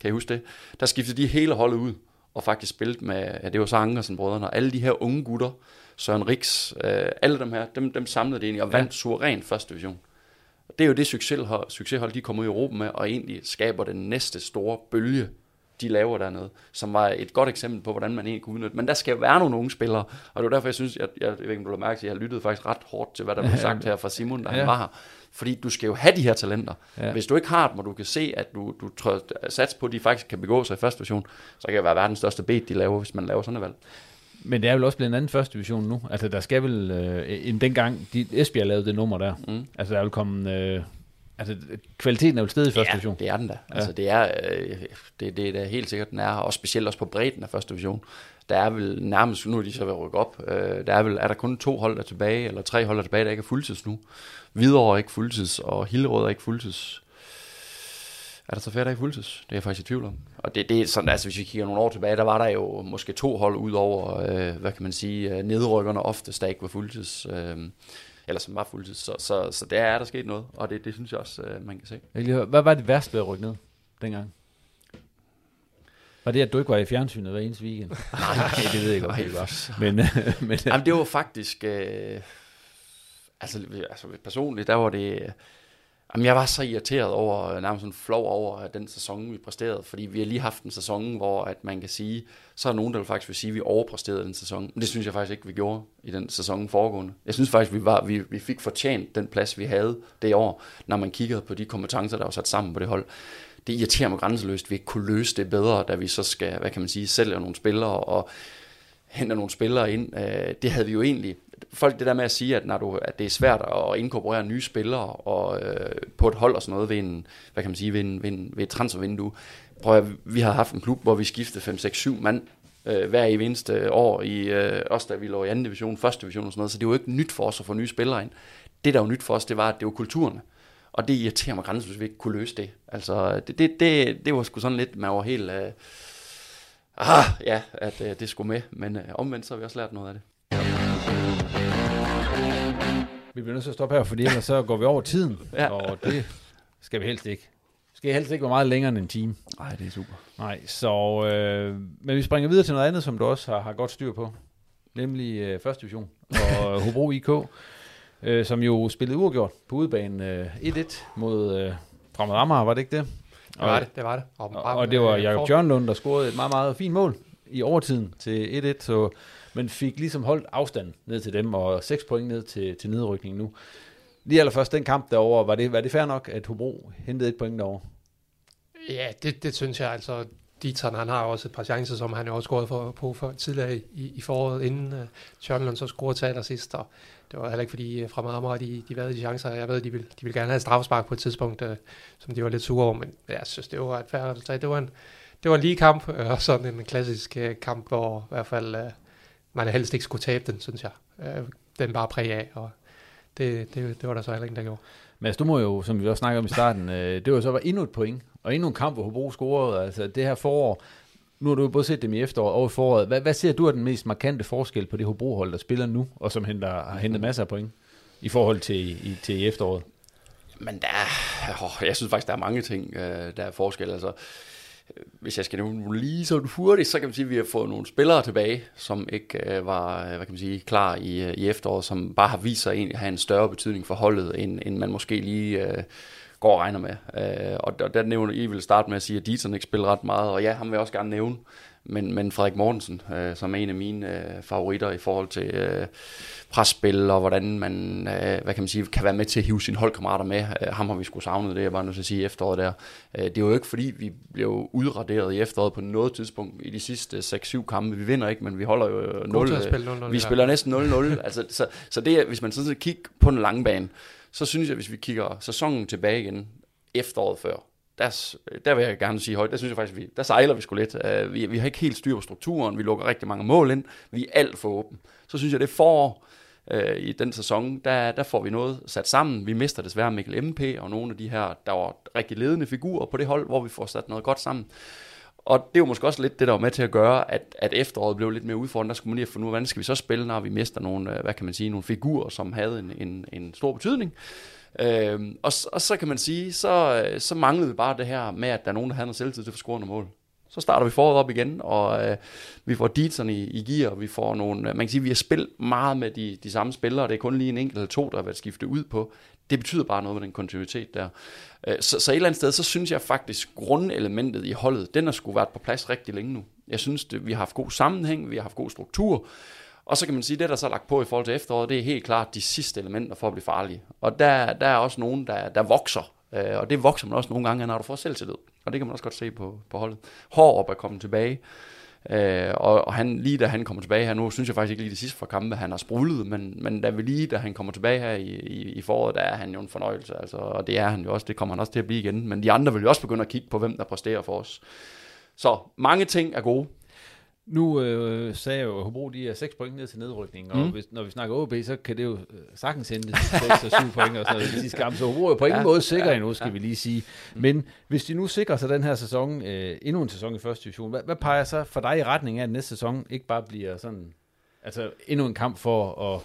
Kan I huske det? Der skiftede de hele holdet ud, og faktisk spillet med, ja, det var så Angersen-brødrene, og alle de her unge gutter, Søren Riks, øh, alle dem her, dem, dem samlede det ind og vandt ja. suveræn første division. Det er jo det succeshold, succeshold, de kommer ud i Europa med, og egentlig skaber den næste store bølge de laver dernede, som var et godt eksempel på, hvordan man egentlig kunne udnytte. Men der skal være nogle unge spillere, og det var derfor, jeg synes, jeg, jeg, jeg ved ikke, om du har mærke til, jeg har lyttet faktisk ret hårdt til, hvad der blev sagt her fra Simon, da ja. han var her. Fordi du skal jo have de her talenter. Ja. Hvis du ikke har dem, og du kan se, at du, du tror, sats på, at de faktisk kan begå sig i første division, så kan det være verdens største bed, de laver, hvis man laver sådan et valg.
Men det er vel også blevet en anden første division nu. Altså, der skal vel, øh, en dengang de, Esbjerg lavede det nummer der, mm. altså, der vil komme øh, Altså, kvaliteten er jo stedet i første
ja,
division.
det er den da. Ja. Altså, det er, øh, det, det er helt sikkert, den er, og specielt også på bredden af første division. Der er vel nærmest, nu er de så ved at rykke op, øh, der er vel, er der kun to hold der tilbage, eller tre hold der tilbage, der ikke er fuldtids nu. Hvidovre er ikke fuldtids, og Hillerød er ikke fuldtids. Er der så færre, der ikke fuldtids? Det er jeg faktisk i tvivl om. Og det, det er sådan, altså hvis vi kigger nogle år tilbage, der var der jo måske to hold ud over, øh, hvad kan man sige, nedrykkerne oftest, der ikke var fuldtids. Øh, eller som var fuldtid. Så, så, så der er der sket noget, og det, det synes jeg også, øh, man kan se.
Jeg lige høre, hvad var det værste ved at rykke ned dengang? Var det, at du ikke var i fjernsynet hver eneste weekend?
Nej, det ved jeg ikke, hvad det var.
Men,
men, Jamen, det var faktisk... Øh, Altså, altså personligt, der var det... Jamen, jeg var så irriteret over, øh, nærmest sådan flov over at den sæson, vi præsterede, fordi vi har lige haft en sæson, hvor at man kan sige, så er nogen, der vil faktisk vil sige, at vi overpræsterede den sæson. Men det synes jeg faktisk ikke, vi gjorde i den sæson foregående. Jeg synes faktisk, vi, var, vi, vi fik fortjent den plads, vi havde det år, når man kiggede på de kompetencer, der var sat sammen på det hold. Det irriterer mig grænseløst, at vi ikke kunne løse det bedre, da vi så skal, hvad kan man sige, sælge nogle spillere og henter nogle spillere ind. Øh, det havde vi jo egentlig folk det der med at sige, at, når du, at det er svært at inkorporere nye spillere og, øh, på et hold og sådan noget ved, en, hvad kan man sige, ved, en, ved, en, ved et transfervindue. Prøv at, vi har haft en klub, hvor vi skiftede 5, 6, 7 mand øh, hver i eneste år, i, øh, også da vi lå i anden division, første division og sådan noget, så det var jo ikke nyt for os at få nye spillere ind. Det, der var nyt for os, det var, at det var kulturen. Og det irriterer mig grænsen, hvis vi ikke kunne løse det. Altså, det, det, det, det var sgu sådan lidt, man var helt... Øh, ah, ja, at øh, det skulle med. Men øh, omvendt, så har vi også lært noget af det.
Vi bliver nødt til at stoppe her, fordi ellers så går vi over tiden,
Ja.
og det skal vi helst ikke. Det skal helst ikke være meget længere end en time.
Nej, det er super.
Nej, så... Øh, men vi springer videre til noget andet, som du også har, har godt styr på. Nemlig øh, første division og Hobro IK, øh, som jo spillede uafgjort på udebane øh, 1-1 mod øh, Fremad Amager, var det ikke det?
Det var det, det var det.
Og, og det var Jakob Jørgenlund, der scorede et meget, meget fint mål i overtiden til 1-1, så men fik ligesom holdt afstand ned til dem, og 6 point ned til, til nedrykningen nu. Lige allerførst, den kamp derovre, var det, var det fair nok, at Hobro hentede et point derovre?
Ja, det, det synes jeg altså. Dietzeren, han har også et par chancer, som han jo også scoret for, på for tidligere i, i foråret, inden uh, Tjørnlund så scorede til allersidst, og det var heller ikke fordi øh, uh, fra Marmar, de, de havde de chancer. Jeg ved, de vil, de vil gerne have et straffespark på et tidspunkt, uh, som de var lidt sure over, men jeg synes, det var et færre resultat. Det var en, det var en lige kamp, uh, og sådan en klassisk uh, kamp, hvor i hvert fald uh, man helst ikke skulle tabe den, synes jeg. Uh, den bare præg af, og det, det, det var der så heller ingen, der gjorde.
Men du må jo, som vi også snakkede om i starten, øh, det var så var endnu et point, og endnu en kamp, hvor Hobro scorede. Altså det her forår, nu har du jo både set dem i efteråret og i foråret. Hvad, hvad ser du er den mest markante forskel på det Hobro-hold, der spiller nu, og som henter, har hentet masser af point, i forhold til i, til i efteråret?
Men der er, åh, jeg synes faktisk, der er mange ting, øh, der er forskel. Altså, øh, hvis jeg skal nævne lige så hurtigt, så kan man sige, at vi har fået nogle spillere tilbage, som ikke øh, var øh, hvad kan man sige, klar i, øh, i efteråret, som bare har vist sig egentlig at have en større betydning for holdet, end, end man måske lige øh, går og regner med. Øh, og der, der nævner I vil starte med at sige, at Dieter ikke spiller ret meget, og ja, ham vil jeg også gerne nævne. Men, men Frederik Mortensen, øh, som er en af mine øh, favoritter i forhold til øh, presspil, og hvordan man øh, hvad kan, man sige, kan være med til at hive sine holdkammerater med. Øh, ham har vi skulle savnet, det er bare nødt til at sige efteråret der. Øh, det er jo ikke fordi, vi blev udraderet i efteråret på noget tidspunkt i de sidste 6-7 kampe. Vi vinder ikke, men vi holder jo 0.
til at spille 0-0,
Vi
ja.
spiller næsten 0-0. altså, så, så det er, hvis man sådan set kigger på den lange bane, så synes jeg, hvis vi kigger sæsonen tilbage igen, efteråret før, der, der vil jeg gerne sige højt, der synes jeg faktisk, vi, der sejler vi sgu lidt. Uh, vi, vi har ikke helt styr på strukturen, vi lukker rigtig mange mål ind, vi er alt for åben. Så synes jeg, det er forår uh, i den sæson, der, der får vi noget sat sammen. Vi mister desværre Mikkel MP og nogle af de her, der var rigtig ledende figurer på det hold, hvor vi får sat noget godt sammen. Og det var måske også lidt det, der var med til at gøre, at, at efteråret blev lidt mere udfordrende. Der skulle man lige have fundet ud af, hvordan skal vi så spille, når vi mister nogle, øh, hvad kan man sige, nogle figurer, som havde en, en, en stor betydning. Øhm, og, og så kan man sige, så, øh, så manglede vi bare det her med, at der er nogen, der havde noget selvtid til at få scoret mål. Så starter vi foråret op igen, og øh, vi får Dietzerne i, i gear, og vi får nogle, øh, man kan sige, vi har spillet meget med de, de samme spillere, det er kun lige en enkelt eller to, der har været skiftet ud på. Det betyder bare noget med den kontinuitet der. Øh, så, så et eller andet sted, så synes jeg faktisk, grundelementet i holdet, den har skulle været på plads rigtig længe nu. Jeg synes, det, vi har haft god sammenhæng, vi har haft god struktur, og så kan man sige, det der så er lagt på i forhold til efteråret, det er helt klart de sidste elementer for at blive farlige. Og der, der er også nogen, der, der vokser, øh, og det vokser man også nogle gange, når du får selvtillid. Og det kan man også godt se på, på holdet. Hårup er kommet tilbage, øh, og, og han, lige da han kommer tilbage her nu, synes jeg faktisk ikke lige det sidste fra kampe, han har sprudlet, men, men da vi lige da han kommer tilbage her i, i, i foråret, der er han jo en fornøjelse, altså, og det er han jo også, det kommer han også til at blive igen. Men de andre vil jo også begynde at kigge på, hvem der præsterer for os. Så mange ting er gode.
Nu øh, sagde jeg jo, at Hobro de er 6 point ned til nedrykning, og
Mm.
hvis, når vi snakker OB, så kan det jo øh, sagtens hente 6 og 7 point og sådan noget sidste kampe. Så Hobro er på ingen
Ja,
måde sikker
ja,
endnu, skal
ja.
vi lige sige. Men hvis de nu sikrer sig den her sæson, øh, endnu en sæson i første division, hvad, hvad peger så for dig i retning af, at næste sæson ikke bare bliver sådan, altså endnu en kamp for at,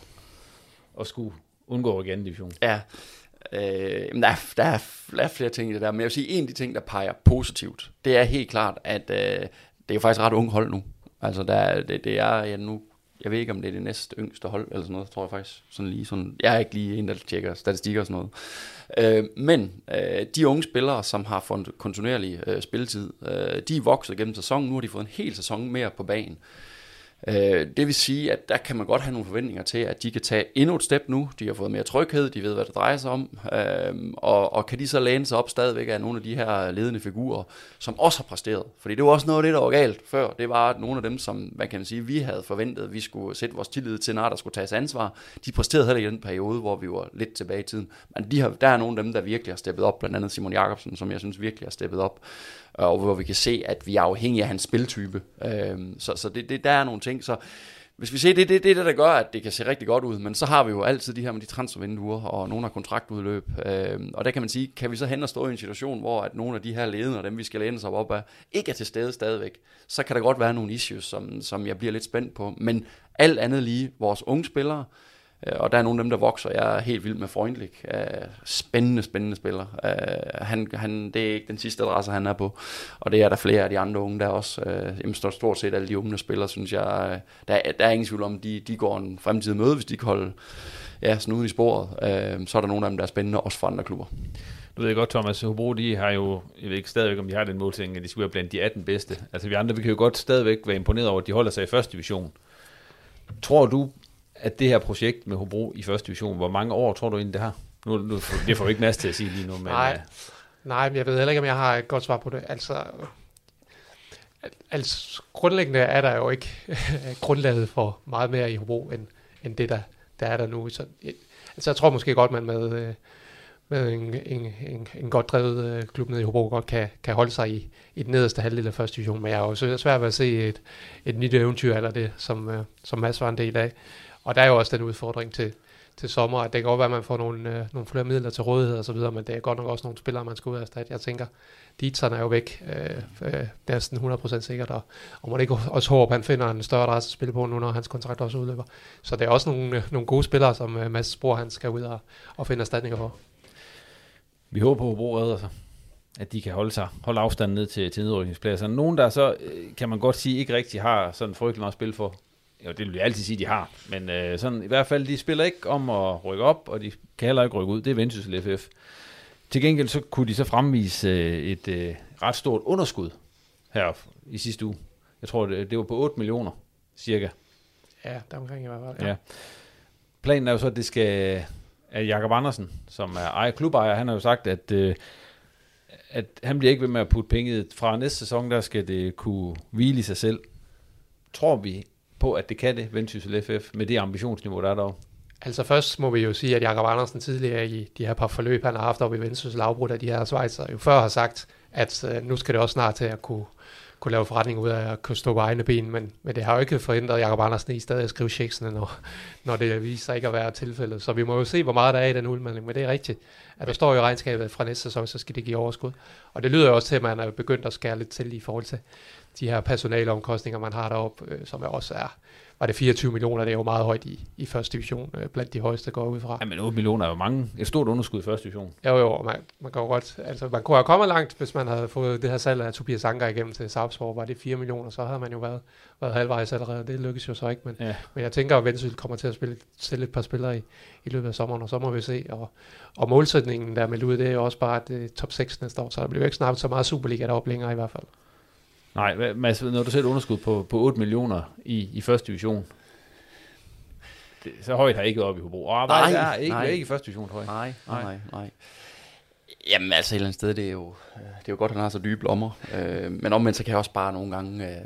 at skulle undgå igen division?
Ja, øh, der, er, der, er, der er flere ting i det der, men jeg vil sige, en af de ting, der peger positivt, det er helt klart, at øh, det er jo faktisk ret ung hold nu. Altså, der, er- det, det er, ja, nu jeg ved ikke, om det er det næste yngste hold, eller sådan noget, tror jeg faktisk. Sådan lige sådan, jeg er ikke lige en, der tjekker statistikker og sådan noget. Øh, men øh, de unge spillere, som har fået kontinuerlig øh, spilletid, øh, de er vokset gennem sæsonen. Nu har de fået en hel sæson mere på banen. Øh, det vil sige, at der kan man godt have nogle forventninger til, at de kan tage endnu et step nu. De har fået mere tryghed, de ved, hvad det drejer sig om. Øhm, og, og kan de så læne sig op stadigvæk af nogle af de her ledende figurer, som også har præsteret. Fordi det var også noget af det, der var galt før. Det var, at nogle af dem, som man kan sige, vi havde forventet, at vi skulle sætte vores tillid til, når der skulle tages ansvar, de præsterede heller ikke i den periode, hvor vi var lidt tilbage i tiden. Men de har, der er nogle af dem, der virkelig har steppet op, blandt andet Simon Jakobsen, som jeg synes virkelig har steppet op Øh, og hvor vi kan se, at vi er afhængige af hans spiltype. Øh, så så det, det, der er nogle ting, så hvis vi ser, det er det, det, det, der gør, at det kan se rigtig godt ud, men så har vi jo altid de her med de transfervinduer, og nogle har kontraktudløb, øh, og der kan man sige, kan vi så hen og stå i en situation, hvor at nogle af de her ledende, dem vi skal læne sig op af, ikke er til stede stadigvæk, så kan der godt være nogle issues, som, som jeg bliver lidt spændt på, men alt andet lige, vores unge spillere, Øh, Øh, og der er nogle af dem, der vokser. Jeg er helt vild med Freundlich. Øh, spændende, spændende spiller. Øh, han, han, det er ikke den sidste adresse, han er på. Og det er der flere af de andre unge, der også. Jamen, stort set alle de unge spillere, synes jeg. Der, der er ingen tvivl om, de, de går en fremtid møde, hvis de kan holde ja, snuden i sporet. Så er der nogle af dem, der er spændende, også for andre klubber.
Du ved godt, Thomas, Hobro, de har jo, jeg ved ikke stadigvæk, om de har den målsætning, at de skulle være blandt de 18 bedste. Altså vi andre, vi kan jo godt stadigvæk være imponeret over, at de holder sig i første division. Tror du, at det her projekt med Hobro i første division, hvor mange år tror du egentlig det har? Nu, nu det får vi ikke masser til at sige lige nu. Men,
nej, uh... nej, men jeg ved heller ikke, om jeg har et godt svar på det. Altså, altså grundlæggende er der jo ikke grundlaget for meget mere i Hobro, end, end det, der, der er der nu. Så, altså, jeg tror måske godt, man med, øh, med en, en, en, en godt drevet øh, klub nede i Hobro godt kan, kan holde sig i, i den nederste halvdel af første division, men jeg er jo svært ved at se et, et nyt eventyr eller det, som, som Mads var en del af. Og der er jo også den udfordring til, til sommer, at det kan godt være, at man får nogle, øh, nogle flere midler til rådighed og så videre, men det er godt nok også nogle spillere, man skal ud af erstatte. Jeg tænker, Dietzeren er jo væk, øh, øh, næsten 100% sikkert, og, og man ikke også håber, at han finder en større adresse at spille på nu, når hans kontrakt også udløber. Så det er også nogle, øh, nogle gode spillere, som øh, Mads Spor, han skal ud og, og finde erstatninger for.
Vi håber på, at Hobro redder sig at de kan holde sig, holde afstanden ned til, til nedrykningspladser. Nogen, der så, øh, kan man godt sige, ikke rigtig har sådan frygtelig meget spil for, jo, det vil jeg altid sige, de har. Men øh, sådan, i hvert fald, de spiller ikke om at rykke op, og de kan heller ikke rykke ud. Det er Vendsyssel FF. Til gengæld så kunne de så fremvise øh, et øh, ret stort underskud her i sidste uge. Jeg tror, det, det var på 8 millioner, cirka.
Ja, der omkring i hvert fald. Ja.
ja. Planen er jo så, at det skal... At Jakob Andersen, som er ejer, klubejer, han har jo sagt, at, øh, at han bliver ikke ved med at putte penge fra næste sæson, der skal det kunne hvile i sig selv. Tror vi, på, at det kan det, Vendsyssel FF, med det ambitionsniveau, der er der
Altså først må vi jo sige, at Jakob Andersen tidligere i de her par forløb, han har haft op i Vendsyssel afbrudt af de her svejser, jo før har sagt, at øh, nu skal det også snart til at kunne, kunne lave forretning ud af at kunne stå på egne ben, men, men det har jo ikke forhindret Jakob Andersen i stadig at skrive checksene, når, når det viser sig ikke at være tilfældet. Så vi må jo se, hvor meget der er i den udmelding, men det er rigtigt, at der står i regnskabet fra næste sæson, så skal det give overskud. Og det lyder jo også til, at man er begyndt at skære lidt til i forhold til, de her personaleomkostninger, man har deroppe, øh, som også er, var det 24 millioner, det er jo meget højt i, i første division, øh, blandt de højeste går ud fra.
Ja, men 8 millioner er jo mange, et stort underskud i første division.
Jo, jo, man, man kan jo godt, altså man kunne have kommet langt, hvis man havde fået det her salg af Tobias Anker igennem til Sarpsborg, var det 4 millioner, så havde man jo været, været halvvejs allerede, det lykkes jo så ikke, men, ja. men jeg tænker, at Vendsyssel kommer til at spille, stille et par spillere i, i løbet af sommeren, og så må vi se, og, og målsætningen der med ud, det er jo også bare, at det er top 6 næste år, så der bliver jo ikke snart så meget Superliga deroppe længere i hvert fald.
Nej, Mads, når du sætter underskud på, på 8 millioner i, i første division, det, så højt har ikke op i Hobro. Oh, nej, nej, ikke, nej. ikke i første division, tror jeg.
Nej, nej, nej. nej. Jamen altså et eller andet sted, det er jo, det er jo godt, at han har så dybe lommer. Øh, men omvendt så kan jeg også bare nogle gange... Øh,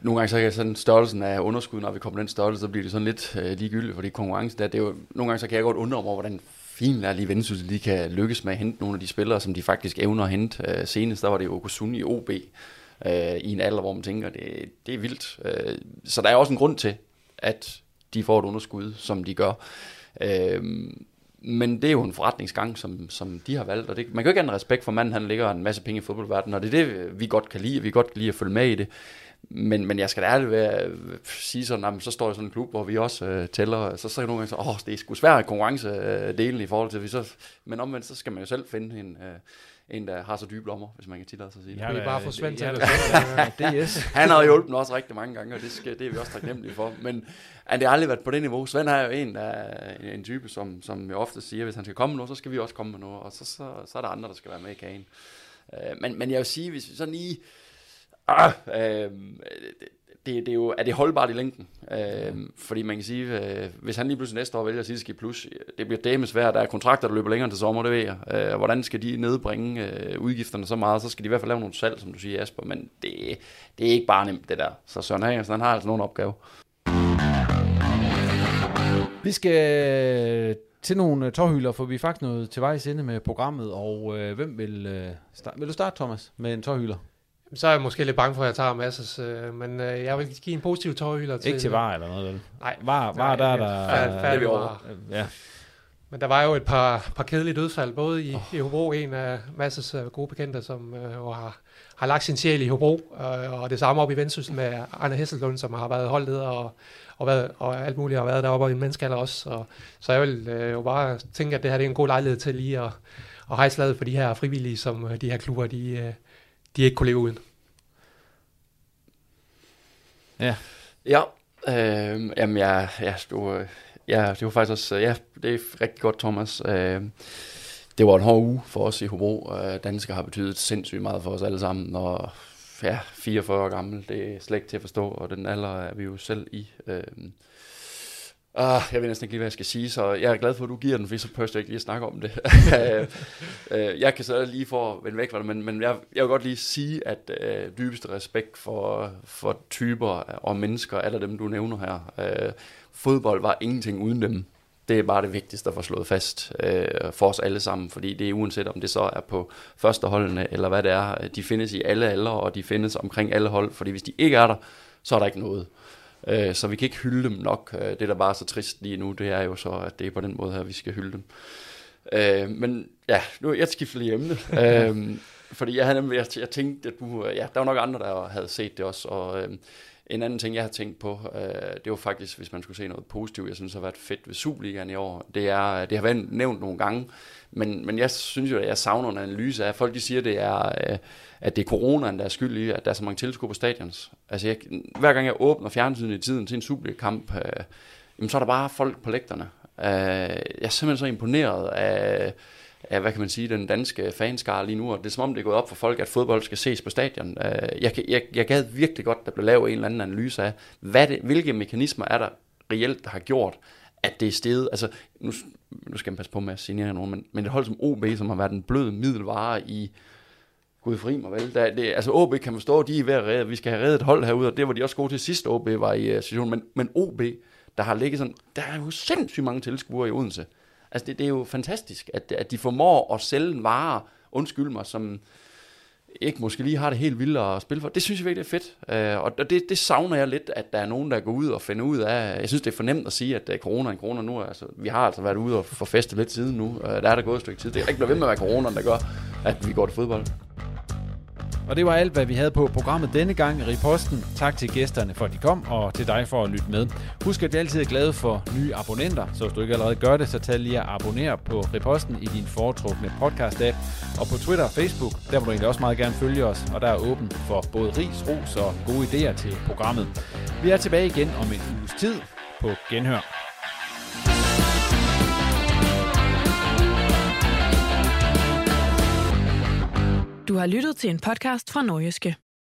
nogle gange så kan sådan størrelsen af underskud, når vi kommer den størrelse, så bliver det sådan lidt øh, ligegyldigt, fordi konkurrence der, det er jo, nogle gange så kan jeg godt undre mig over, hvordan fint er lige Vendsyssel, kan lykkes med at hente nogle af de spillere, som de faktisk evner at hente. Øh, senest der var det Okusun i OB, øh, i en alder, hvor man tænker, det, det er vildt. Øh, så der er også en grund til, at de får et underskud, som de gør. Øh, men det er jo en forretningsgang, som, som de har valgt, og det, man kan jo ikke have en respekt for manden, han ligger en masse penge i fodboldverdenen, og det er det, vi godt kan lide, vi godt kan lide at følge med i det. Men, men jeg skal da ærligt være, sige sådan, at så står jeg sådan en klub, hvor vi også øh, tæller, så så nogle gange så, åh, det er sgu svært konkurrencedelen i forhold til, vi så, men omvendt, så skal man jo selv finde en, øh, en, der har så dybe lommer, hvis man kan tillade sig at sige det.
Ja,
Vi
da-
bare få Svend til
ja,
at
da- DS.
Han har hjulpet os rigtig mange gange, og det, skal, det er vi også taknemmelige for. Men han det har aldrig været på det niveau. Svend er jo en, der er en, en type, som, som jeg ofte siger, hvis han skal komme med noget, så skal vi også komme med noget, og så, så, så er der andre, der skal være med i kagen. Øh, men, men jeg vil sige, hvis vi sådan lige... Ah, øh, det, det, det er jo, er det holdbart i længden? Øh, fordi man kan sige, øh, hvis han lige pludselig næste år vælger City Plus, det bliver dæmme svært, der er kontrakter, der løber længere til sommer, det ved jeg. Øh, hvordan skal de nedbringe øh, udgifterne så meget? Så skal de i hvert fald lave nogle salg, som du siger, Asper, men det, det er ikke bare nemt, det der. Så Søren Hagensen, han har altså nogle opgaver.
Vi skal øh, til nogle øh, tårhylder, for vi er faktisk nået til vejs ende med programmet, og øh, hvem vil øh, starte? Vil du starte, Thomas, med en tårhylder?
Så er jeg måske lidt bange for, at jeg tager masses, øh, men øh, jeg vil give en positiv tårhylder til...
Ikke til var eller noget, vel?
Nej.
Var, var der, der...
Færdig,
det er
færdig
vi over.
var.
Ja,
Men der var jo et par, par kedelige dødsfald, både i, oh. i Hobro, en af Masses uh, gode bekendte, som uh, jo har, har lagt sin sjæl i Hobro, uh, og det samme op i Vendsyssel med Arne Hesselund, som har været holdleder og, og, været, og alt muligt har været deroppe i en menneskealder også. Så, så jeg vil uh, jo bare tænke, at det her det er en god lejlighed til lige at, at hejse ladet for de her frivillige, som de her klubber, de, uh, de ikke kunne leve uden.
ja.
Ja, øh, jamen ja, ja, du, øh, ja, det var faktisk også, ja, det er rigtig godt, Thomas. Øh, det var en hård uge for os i Hobro. Øh, danskere har betydet sindssygt meget for os alle sammen, og ja, 44 år gammel, det er slet ikke til at forstå, og den alder er vi jo selv i. Øh, Ah, jeg ved næsten ikke lige, hvad jeg skal sige, så jeg er glad for, at du giver den, for så pørste jeg ikke lige at snakke om det. Øh, øh, jeg kan så lige få at vende væk fra det, men, men jeg, jeg vil godt lige sige, at øh, dybeste respekt for, for typer og mennesker, alle dem, du nævner her. Øh, fodbold var ingenting uden dem. Det er bare det vigtigste at få slået fast øh, for os alle sammen, fordi det er uanset om det så er på førsteholdene, eller hvad det er, de findes i alle aldre, og de findes omkring alle hold, fordi hvis de ikke er der, så er der ikke noget. Øh, så vi kan ikke hylde dem nok. Øh, Det, der bare er så trist lige nu, det er jo så, at det er på den måde her, vi skal hylde dem. Øh, men ja, nu jeg skifter lige emne. øh, fordi jeg, havde nemlig, jeg, jeg tænkte, at du, ja, der var nok andre, der havde set det også. Og øh, en anden ting, jeg har tænkt på, øh, det var faktisk, hvis man skulle se noget positivt, jeg synes har været fedt ved Superligaen i år. Det, er, det har været nævnt nogle gange, men, men jeg synes jo, at jeg savner en analyse af, folk de siger, det er, øh, at det er coronaen, der er skyld i, at der er så mange tilskuere på stadions. Altså, jeg, hver gang jeg åbner fjernsynet i tiden til en Superliga-kamp, øh, jamen, så er der bare folk på lægterne. Øh, jeg er simpelthen så imponeret af, af, hvad kan man sige, den danske fanskare lige nu, og det er som om, det er gået op for folk, at fodbold skal ses på stadion. Øh, jeg, jeg, jeg gad virkelig godt, der blev lavet en eller anden analyse af, hvad det, hvilke mekanismer er der reelt, der har gjort, at det er steget. Altså, nu, nu skal man passe på med at signere nogen, men, men et hold som OB, som har været en blød middelvare i Gud fri mig vel. Der, det, altså OB kan forstå, de er ved at redde, vi skal have reddet et hold herude, og det var de også gode til sidst, OB var i øh, uh, situationen. Men, men OB, der har ligget sådan, der er jo sindssygt mange tilskuere i Odense. Altså det, det er jo fantastisk, at, at de formår at sælge en vare, undskyld mig, som ikke måske lige har det helt vildt at spille for. Det synes jeg virkelig er fedt. øh, og det, det savner jeg lidt, at der er nogen, der går ud og finder ud af. Jeg synes, det er fornemt at sige, at uh, corona er en corona nu. Altså, vi har altså været ude og få festet lidt siden nu. øh, der er der gået et stykke tid. Det er ikke blevet ved med at være corona, der gør, at vi går til fodbold.
Og det var alt, hvad vi havde på programmet denne gang i Riposten. Tak til gæsterne for, at de kom, og til dig for at lytte med. Husk, at vi altid er glade for nye abonnenter, så hvis du ikke allerede gør det, så tag lige at abonnere på Riposten i din foretrukne podcast-app. Og på Twitter og Facebook, der må du egentlig også meget gerne følge os, og der er åben for både ris, ros og gode idéer til programmet. Vi er tilbage igen om en uges tid på Genhør.
Du har lyttet til en podcast fra Norgeske.